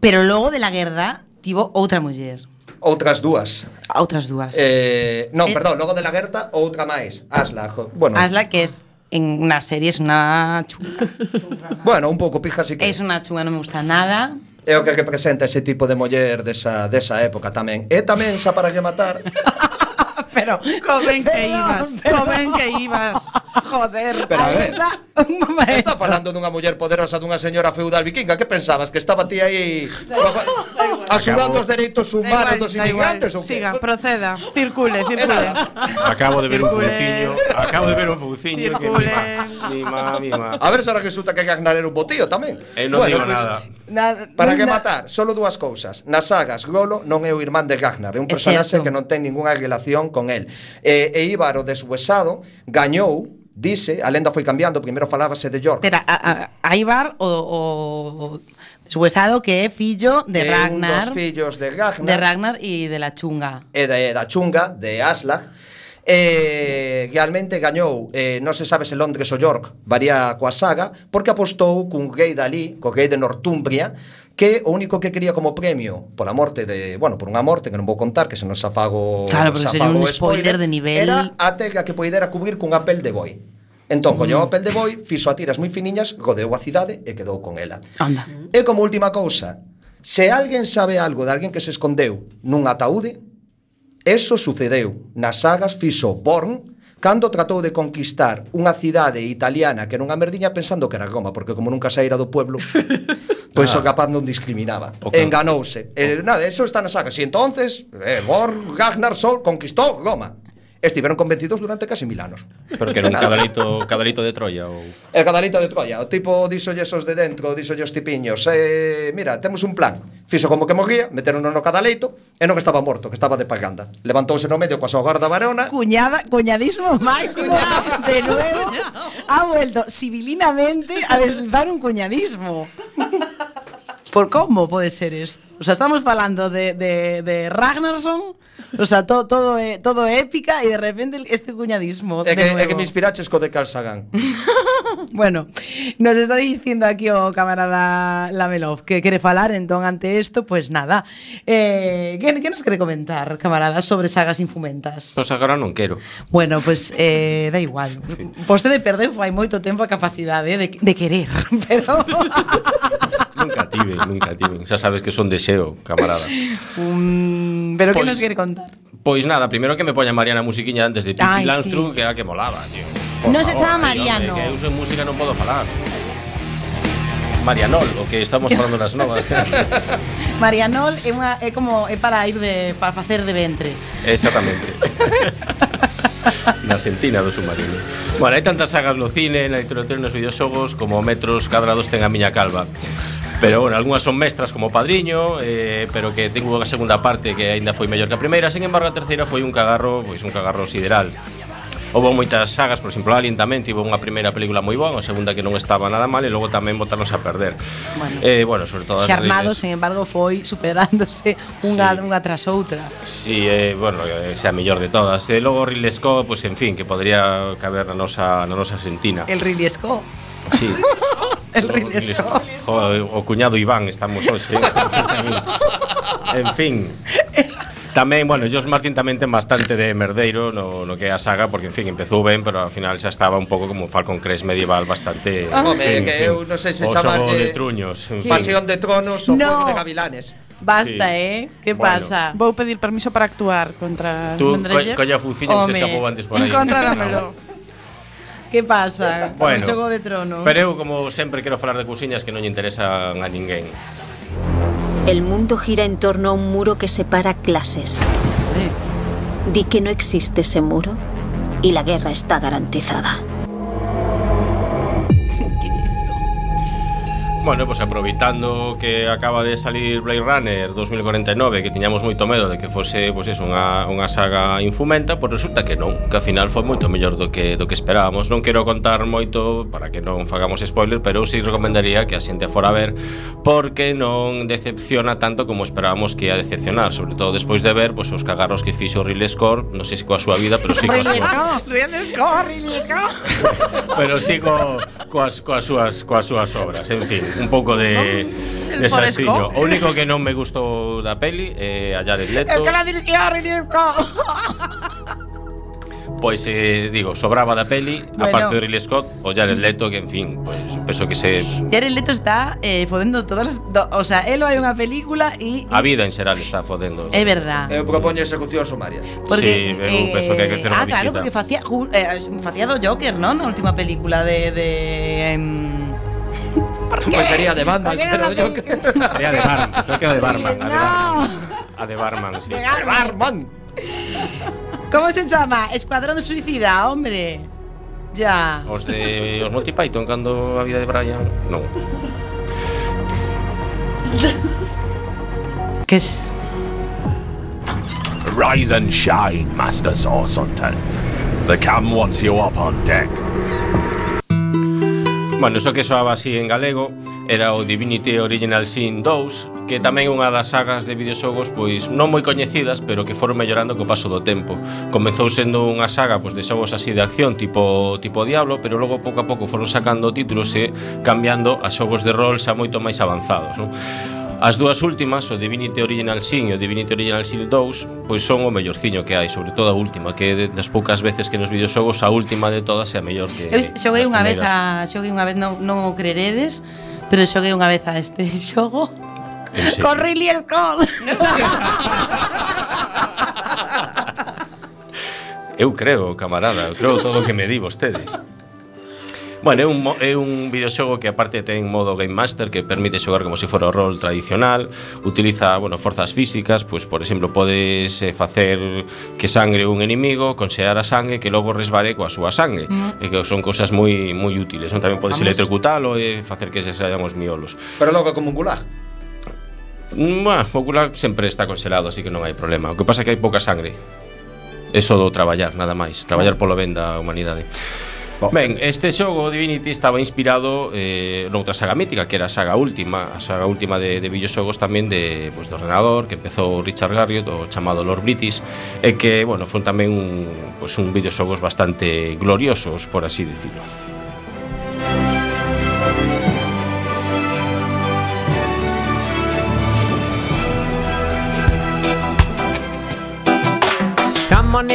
Pero logo de la guerra tivo outra muller. Outras dúas. Outras dúas. Eh, non, eh, perdón, logo de la guerra outra máis. Asla, jo, bueno. Asla que es en una serie es una chunga. (laughs) bueno, un pouco pija sí que. Es una chunga, non me gusta nada. É o que representa ese tipo de muller desa, desa época tamén. E tamén, xa para rematar, (laughs) pero. comen que ibas, comen que ibas. Joder, pero a ver, Está falando dunha muller poderosa dunha señora feudal vikinga. Que pensabas? Que estaba ti aí Asumando os dereitos humanos igual, dos inmigrantes ou Siga, proceda, circule, circule. Acabo de ver circule. un funciño Acabo de ver un funciño circule. que mi ma, mi ma, mi ma. A ver se ahora resulta que hai que agnar un botío tamén. Eu non bueno, digo pues, nada. Na, Para que matar, solo dúas cousas. Nas sagas, Golo non é o irmán de Ragnar, é un personaxe que non ten ningunha relación con el. E, e Íbaro o Suesado gañou Dice, a lenda foi cambiando, primeiro falábase de York. Pero a, a, a Ibar o, o Suesado que é fillo de é Ragnar. De dos fillos de Ragnar. De Ragnar e de la Chunga. E de, da Chunga, de Aslak E realmente gañou, eh, non se sabe se Londres ou York, varía coa saga, porque apostou cun rei dali, co rei de Northumbria, que o único que quería como premio pola morte de, bueno, por unha morte que non vou contar, que se nos afago Claro, porque sería un spoiler, spoiler de nivel Era a tega que poidera cubrir cunha pel de boi Entón, colleu mm. a pel de boi, fixo a tiras moi finiñas, godeou a cidade e quedou con ela. Anda. E como última cousa, se alguén sabe algo de alguén que se escondeu nun ataúde, Eso sucedeu. Nas sagas fixo Born, cando tratou de conquistar unha cidade italiana que era unha merdiña pensando que era Roma, porque como nunca saíra do pueblo, (laughs) pois ah. o capaz non discriminaba. Okay. Enganouse. Okay. Eh, nada, eso está na saga. Si entonces, eh, Born Ragnar Sol conquistou Roma estiveron convencidos durante casi mil anos. Pero que era un cadalito, cadalito de Troia ou... El cadalito de Troia, o tipo díxolle esos de dentro, díxolle os tipiños, eh, mira, temos un plan. Fixo como que morría, meteron no cadaleito, e non estaba morto, que estaba de paganda. Levantouse no medio coa súa guarda varona. Cuñada, cuñadismo máis de nuevo. Ha vuelto civilinamente a deslizar un cuñadismo. Por como pode ser isto? O sea, estamos falando de, de, de Ragnarsson O sea, todo, todo é todo é épica e de repente este cuñadismo É que, nuevo. é que me inspiraches co de Carl Sagan. (laughs) bueno, nos está dicindo aquí o camarada Lamelov que quere falar, entón ante isto, pois pues nada. Eh, que, que nos quere comentar, camarada, sobre sagas infumentas? Pois pues agora non quero. Bueno, pois pues, eh, da igual. Sí. Vostede perdeu fai moito tempo a capacidade de, de querer, (laughs) pero... (laughs) Nunca tive, nunca tive. Xa sabes que son de xeo, camarada. um, pero que Pois- nos quere contar? Pois nada, primeiro que me poña Mariana musiquiña antes de Landstrum, sí. que era que molaba, tío. Non se chama Mariano. que sen música non podo falar. Marianol, o que estamos falando nas novas. (laughs) Marianol é, unha, é como é para ir de para facer de ventre. Exactamente. (laughs) (laughs) na sentina do submarino. Bueno, hai tantas sagas no cine, na literatura e nos videoxogos como metros cadrados ten a miña calva. Pero, bueno, algunhas son mestras como Padriño, eh, pero que tengo a segunda parte que aínda foi mellor que a primeira, sin embargo, a terceira foi un cagarro, pois un cagarro sideral. Houve moitas sagas, por exemplo, Alien tamén tivo unha primeira película moi boa, a segunda que non estaba nada mal e logo tamén botarnos a perder. Bueno, eh, bueno sobre todo Xarmado, sen embargo, foi superándose unha sí. unha tras outra. Si, sí, eh, bueno, eh, esa a mellor de todas. E eh, logo Ridley Scott, pois pues, en fin, que podría caber na nosa na nosa sentina. El Ridley Scott. Sí. (laughs) El Ridley Scott. O, o cuñado Iván estamos hoxe. (laughs) en fin. Tamén, bueno, Josh Martin tamén ten bastante de merdeiro no, no que é a saga Porque, en fin, empezou ben, pero al final xa estaba un pouco como Falcon Crest medieval bastante ah, en fin, que eu non sei se chaman de, de truños en fin. Pasión de tronos ou no. de gavilanes Basta, sí. eh? Que bueno. pasa? Vou pedir permiso para actuar contra Tú, Mendrella. co colla fuciña que se escapou antes por aí. Encontráramelo. (laughs) Que pasa? Bueno, o Xogo de Trono. Pero eu, como sempre, quero falar de cousiñas que non lle interesan a ninguén. El mundo gira en torno a un muro que separa clases. Di que no existe ese muro y la guerra está garantizada. Bueno, pois pues aproveitando que acaba de salir Blade Runner 2049 Que tiñamos moito medo de que fose pois pues eso, unha, unha saga infumenta Pois resulta que non, que ao final foi moito mellor do que, do que esperábamos. Non quero contar moito para que non fagamos spoiler Pero eu sí recomendaría que a xente fora a ver Porque non decepciona tanto como esperábamos que ia decepcionar Sobre todo despois de ver pois, os cagarros que fixo Ridley Scott Non sei se coa súa vida, pero sí coa súa... Ridley Scott, Ridley Scott. (laughs) Pero sí co, coas, coas, súas, coas súas obras, en fin un pouco de de salsiño. O único que non me gustou da peli é eh, a Jared Leto. É que la dirigió Ridley Pois eh, digo, sobraba da peli, bueno. aparte de Ridley Scott, o Jared Leto, que en fin, pois pues, penso que se Jared Leto está eh, fodendo todas as, do, o sea, elo hai unha película e, A vida en xeral está fodendo. É verdad. Eu propoño execución sumaria. Porque, sí, eu eh, penso que hai que hacer unha visita. Ah, claro, porque facía eh, facía do Joker, non? Na última película de de eh, Pues sería de Batman, ¿Por qué no pero yo que- (laughs) Sería de Barman, creo que era de Barman. A de No. Barman, a de Barman sí. De Barman. ¿Cómo se llama? Escuadrón de Suicida, hombre. Ya. Os de os Monty Python cando a vida de Brian Non (laughs) ¿Qué es? Rise and shine, Master Source Hunters. The cam wants you up on deck. Bueno, iso que soaba así en galego era o Divinity Original Sin 2, que tamén unha das sagas de videoxogos pois non moi coñecidas, pero que foron mellorando co paso do tempo. Comezou sendo unha saga pois de xogos así de acción tipo tipo Diablo, pero logo pouco a pouco foron sacando títulos e cambiando a xogos de rol xa moito máis avanzados, non? As dúas últimas, o Divinity Original Sin e o Divinity Original Sin 2, pois son o mellorciño que hai, sobre todo a última, que é das poucas veces que nos videoxogos a última de todas é a mellor que Eu xoguei unha vez a xoguei unha vez non, non o creredes, pero xoguei unha vez a este (laughs) xogo. Con Ridley Scott. Eu creo, camarada, eu creo todo o que me di vostede. Bueno, é un, é un videoxogo que aparte ten modo Game Master que permite xogar como se si fora o rol tradicional utiliza, bueno, forzas físicas pois, por exemplo, podes eh, facer que sangre un enemigo conxear a sangue que logo resbare coa súa sangue mm. e que son cousas moi moi útiles non? tamén podes Vamos. electrocutalo e facer que se saian os miolos Pero logo como un gulag mm, Bueno, o gulag sempre está congelado, así que non hai problema O que pasa é que hai pouca sangre Eso do traballar, nada máis Traballar polo ben da humanidade Ben, este xogo Divinity estaba inspirado eh, noutra saga mítica, que era a saga última, a saga última de, de videoxogos tamén de, pues, do ordenador, que empezou Richard Garriott, o chamado Lord British, e que, bueno, foi tamén un, pues, un videoxogos bastante gloriosos, por así dicirlo.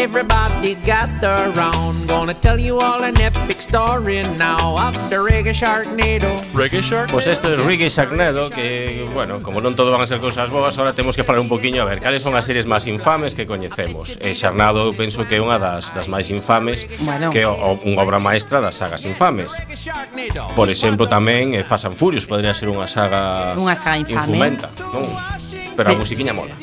Everybody got their own. Gonna tell you all an epic story now of the Reggae Sharknado. Reggae Sharknado. Pues esto es Reggae Sharknado que, bueno, como non todo van a ser cousas boas, ahora temos que falar un poquinho a ver cales son as series máis infames que coñecemos. E Sharknado penso que é unha das, das máis infames, bueno. que é unha obra maestra das sagas infames. Por exemplo, tamén eh, Fast and Furious podría ser unha saga unha saga infame. Infumenta, non? Pero a musiquiña mola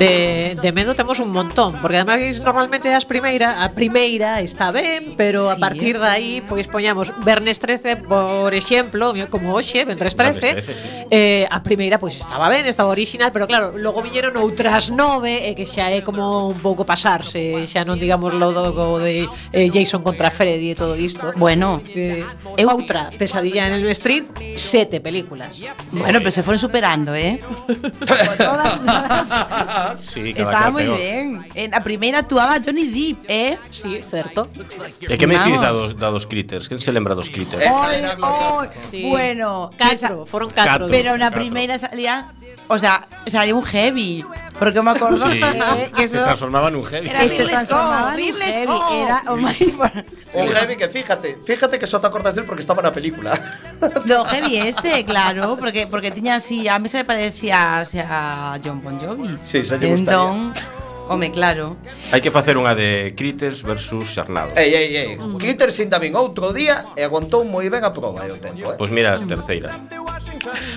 de, de medo temos un montón, porque ademais normalmente as primeira, a primeira está ben, pero sí. a partir de aí pois poñamos Vernes 13, por exemplo, como hoxe, Vernes 13, 13 sí. eh, a primeira pois estaba ben, estaba original, pero claro, logo viñeron outras nove e que xa é como un pouco pasarse, xa non digamos lo do de eh, Jason contra Freddy e todo isto. Bueno, eh, é outra pesadilla en el Street, sete películas. Bueno, pero se foron superando, eh? (laughs) todas, todas (laughs) Estaba muy bien. En la primera actuaba Johnny Depp, ¿eh? Sí, cierto. ¿Y qué me decís a dos, critters? ¿Quién se lembra dos critters? Bueno, catro, fueron catro. Pero en la primera salía, o sea, salió un heavy. Porque me acuerdo sí. que, que eso se transformaba en un heavy. Era que se transformaba en un heavy. Oh. Era un, un heavy que fíjate, fíjate que só te acordas del porque estaba na película. (laughs) Do heavy este, claro, porque porque tiña así, a mí se me parecía a John Bon Jovi. Sí, se lle entón, Home, claro. Hai que facer unha de Critters versus Xarnado. Ei, ei, ei. Mm. Critters sin tamén outro día e aguantou moi ben a proba e o tempo, eh? Pois pues mira as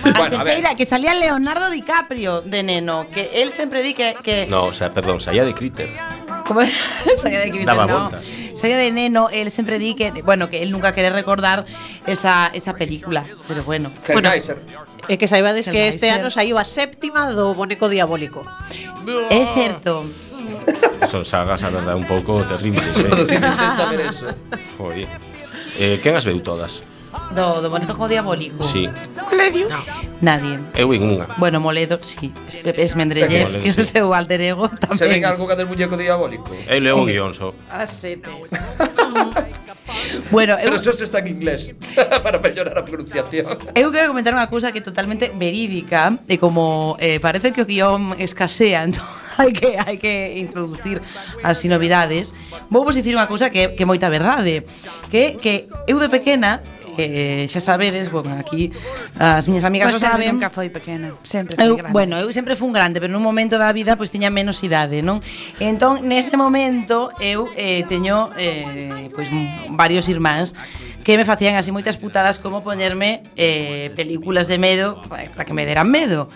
bueno, a ver. que salía Leonardo DiCaprio de neno, que él siempre di que... que... No, o sea, perdón, salía de Critter. Como (laughs) saía de Critter, Daba no. Saía de neno, él siempre di que, bueno, que él nunca quería recordar esa, esa película, pero bueno. bueno É que saibades que este ano saiu a séptima do Boneco Diabólico. É certo. Son sagas, a verdade, un pouco terribles, eh? (laughs) terribles, sen saber eso. Joder. Eh, quen as veu todas? Do, do boneco diabólico. Sí. Ledio? No. Nadie. Eu en unha. Bueno, Moledo, sí. Es Mendrellev, que é o seu alter ego tamén. Se ven algo que del muñeco diabólico? Eu leo sí. guión só. A sete. bueno, eu... Pero eso se está en inglés (laughs) Para mellorar a pronunciación Eu quero comentar unha cousa que é totalmente verídica E como eh, parece que o guión escasea (laughs) Entón hai que, hai que introducir as novidades Vou vos dicir unha cousa que, que moita verdade Que, que eu de pequena eh, xa sabedes, bueno, aquí as miñas amigas pois pues o saben. nunca foi pequena, sempre foi eu, grande. Bueno, eu sempre fui un grande, pero nun momento da vida pois pues, tiña menos idade, non? Entón, nese momento eu eh, teño eh, pois varios irmáns que me facían así moitas putadas como poñerme eh, películas de medo para que me deran medo.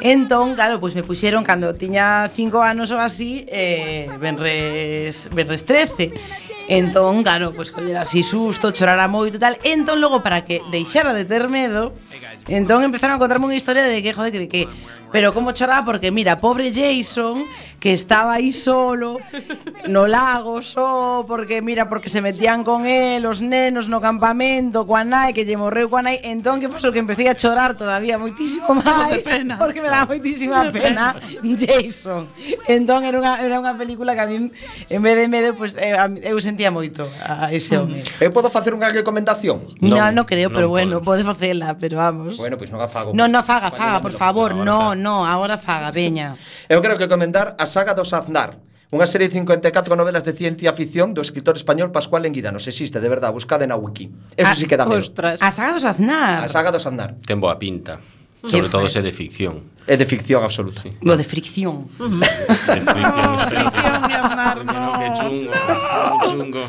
Entón, claro, pois pues me puxeron cando tiña 5 anos ou así, eh, Benres, Benres 13. Entón, claro, pois coller así susto, chorara moito e tal. Entón, logo, para que deixara de ter medo, entón empezaron a contarme unha historia de que, joder, que, de que Pero como choraba porque mira, pobre Jason que estaba aí solo no lago só porque mira, porque se metían con él os nenos no campamento coa nai que lle morreu coa nai, entón que pasou que empecé a chorar todavía moitísimo máis porque me daba moitísima pena Jason. Entón era unha era unha película que a min en vez de medo, pues, eh, eu sentía moito a ese mm. home. Eu eh, podo facer unha recomendación? Non, non, no creo, no pero bueno, podes facela, pero vamos. Bueno, pois pues non a fago. Non, non faga, faga, por favor, non, no, agora faga, veña. Eu creo que comentar a saga dos Aznar. Unha serie de 54 novelas de ciencia ficción do escritor español Pascual Enguidanos. Existe, de verdade, buscade na wiki. Eso a, sí que dá medo. A saga dos Aznar. A saga dos Aznar. Ten boa pinta. Sobre todo se de ficción. É de ficción absoluta. Sí. No, de fricción. Uh -huh. de oh, fricción. (laughs) No, fricción, no. Que chungo, chungo.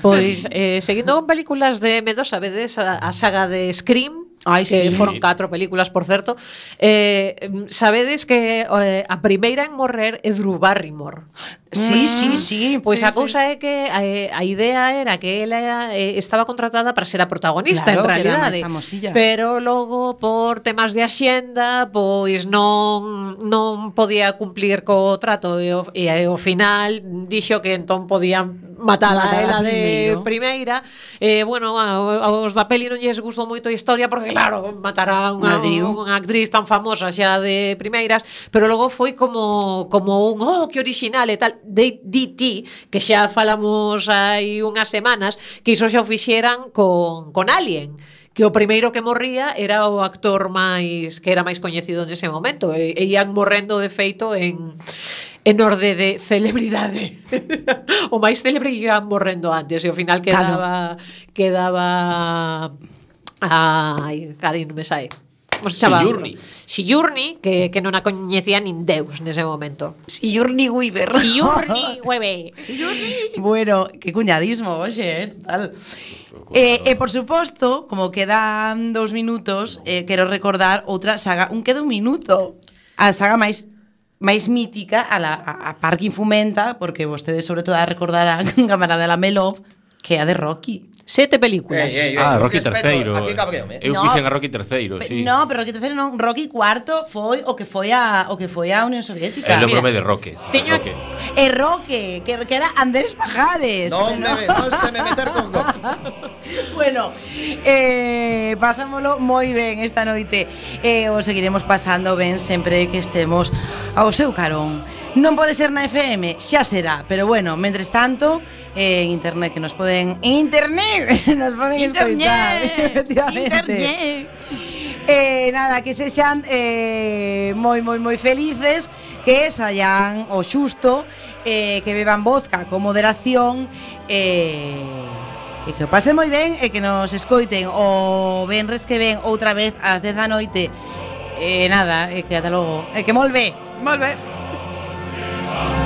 Pois, eh, seguindo con películas de medo, sabedes a, a saga de Scream, Ai, que sí. foron catro películas, por certo. Eh, sabedes que eh, a primeira en morrer é Drew Barrymore. Sí, sí, mm. sí. Pois sí, a cousa sí. é que eh, a, a idea era que ela eh, eh, estaba contratada para ser a protagonista claro, en realidade, pero logo por temas de axenda, pois non non podía cumplir co trato e, e ao final dixo que entón podían matala a ela de primeira. Eh, bueno, aos da peli non lles gustou moito a historia porque claro, matar a unha, unha actriz tan famosa xa de primeiras, pero logo foi como como un oh, que original e tal de, di ti que xa falamos hai unhas semanas que iso xa o fixeran con, con Alien que o primeiro que morría era o actor máis que era máis coñecido nese momento e, e ian morrendo de feito en en orde de celebridade. (laughs) o máis célebre ian morrendo antes e ao final quedaba claro. quedaba Ai, cari, non me sai como se? Sigourney. Sigourney, que, que non a coñecía nin Deus nese momento. Sigourney Weaver. Sigourney (laughs) Weaver. bueno, que cuñadismo, oxe, eh, total. E, eh, eh, por suposto, como quedan dous minutos, eh, quero recordar outra saga, un queda un minuto, a saga máis máis mítica a, la, a, a Parking Fumenta, porque vostedes sobre todo a recordarán a (laughs) camarada la Melov, que é a de Rocky. Sete películas. Eh, eh, eh. Ah, Rocky III. Eh. Eu no, fixen a Rocky III, sí. No, pero Rocky III non, Rocky IV foi o que foi a o que foi a Unión Soviética. El nome de Roque. Teño Roque. E Roque, que, que era Andrés Pajares. Non bueno. me, non se me meter con Roque. (laughs) bueno, eh, pasámolo moi ben esta noite. Eh, o seguiremos pasando ben sempre que estemos ao seu carón. Non pode ser na FM, xa será, pero bueno, mentres tanto, eh, en internet que nos poden en internet (laughs) nos poden escoitar. Internet. Eh, nada, que sexan eh, moi moi moi felices, que saian o xusto, eh, que beban vodka con moderación eh, E que o pase moi ben e que nos escoiten o venres que ven outra vez ás 10 da noite. E nada, e que ata logo. E que molve. Molve. Wow.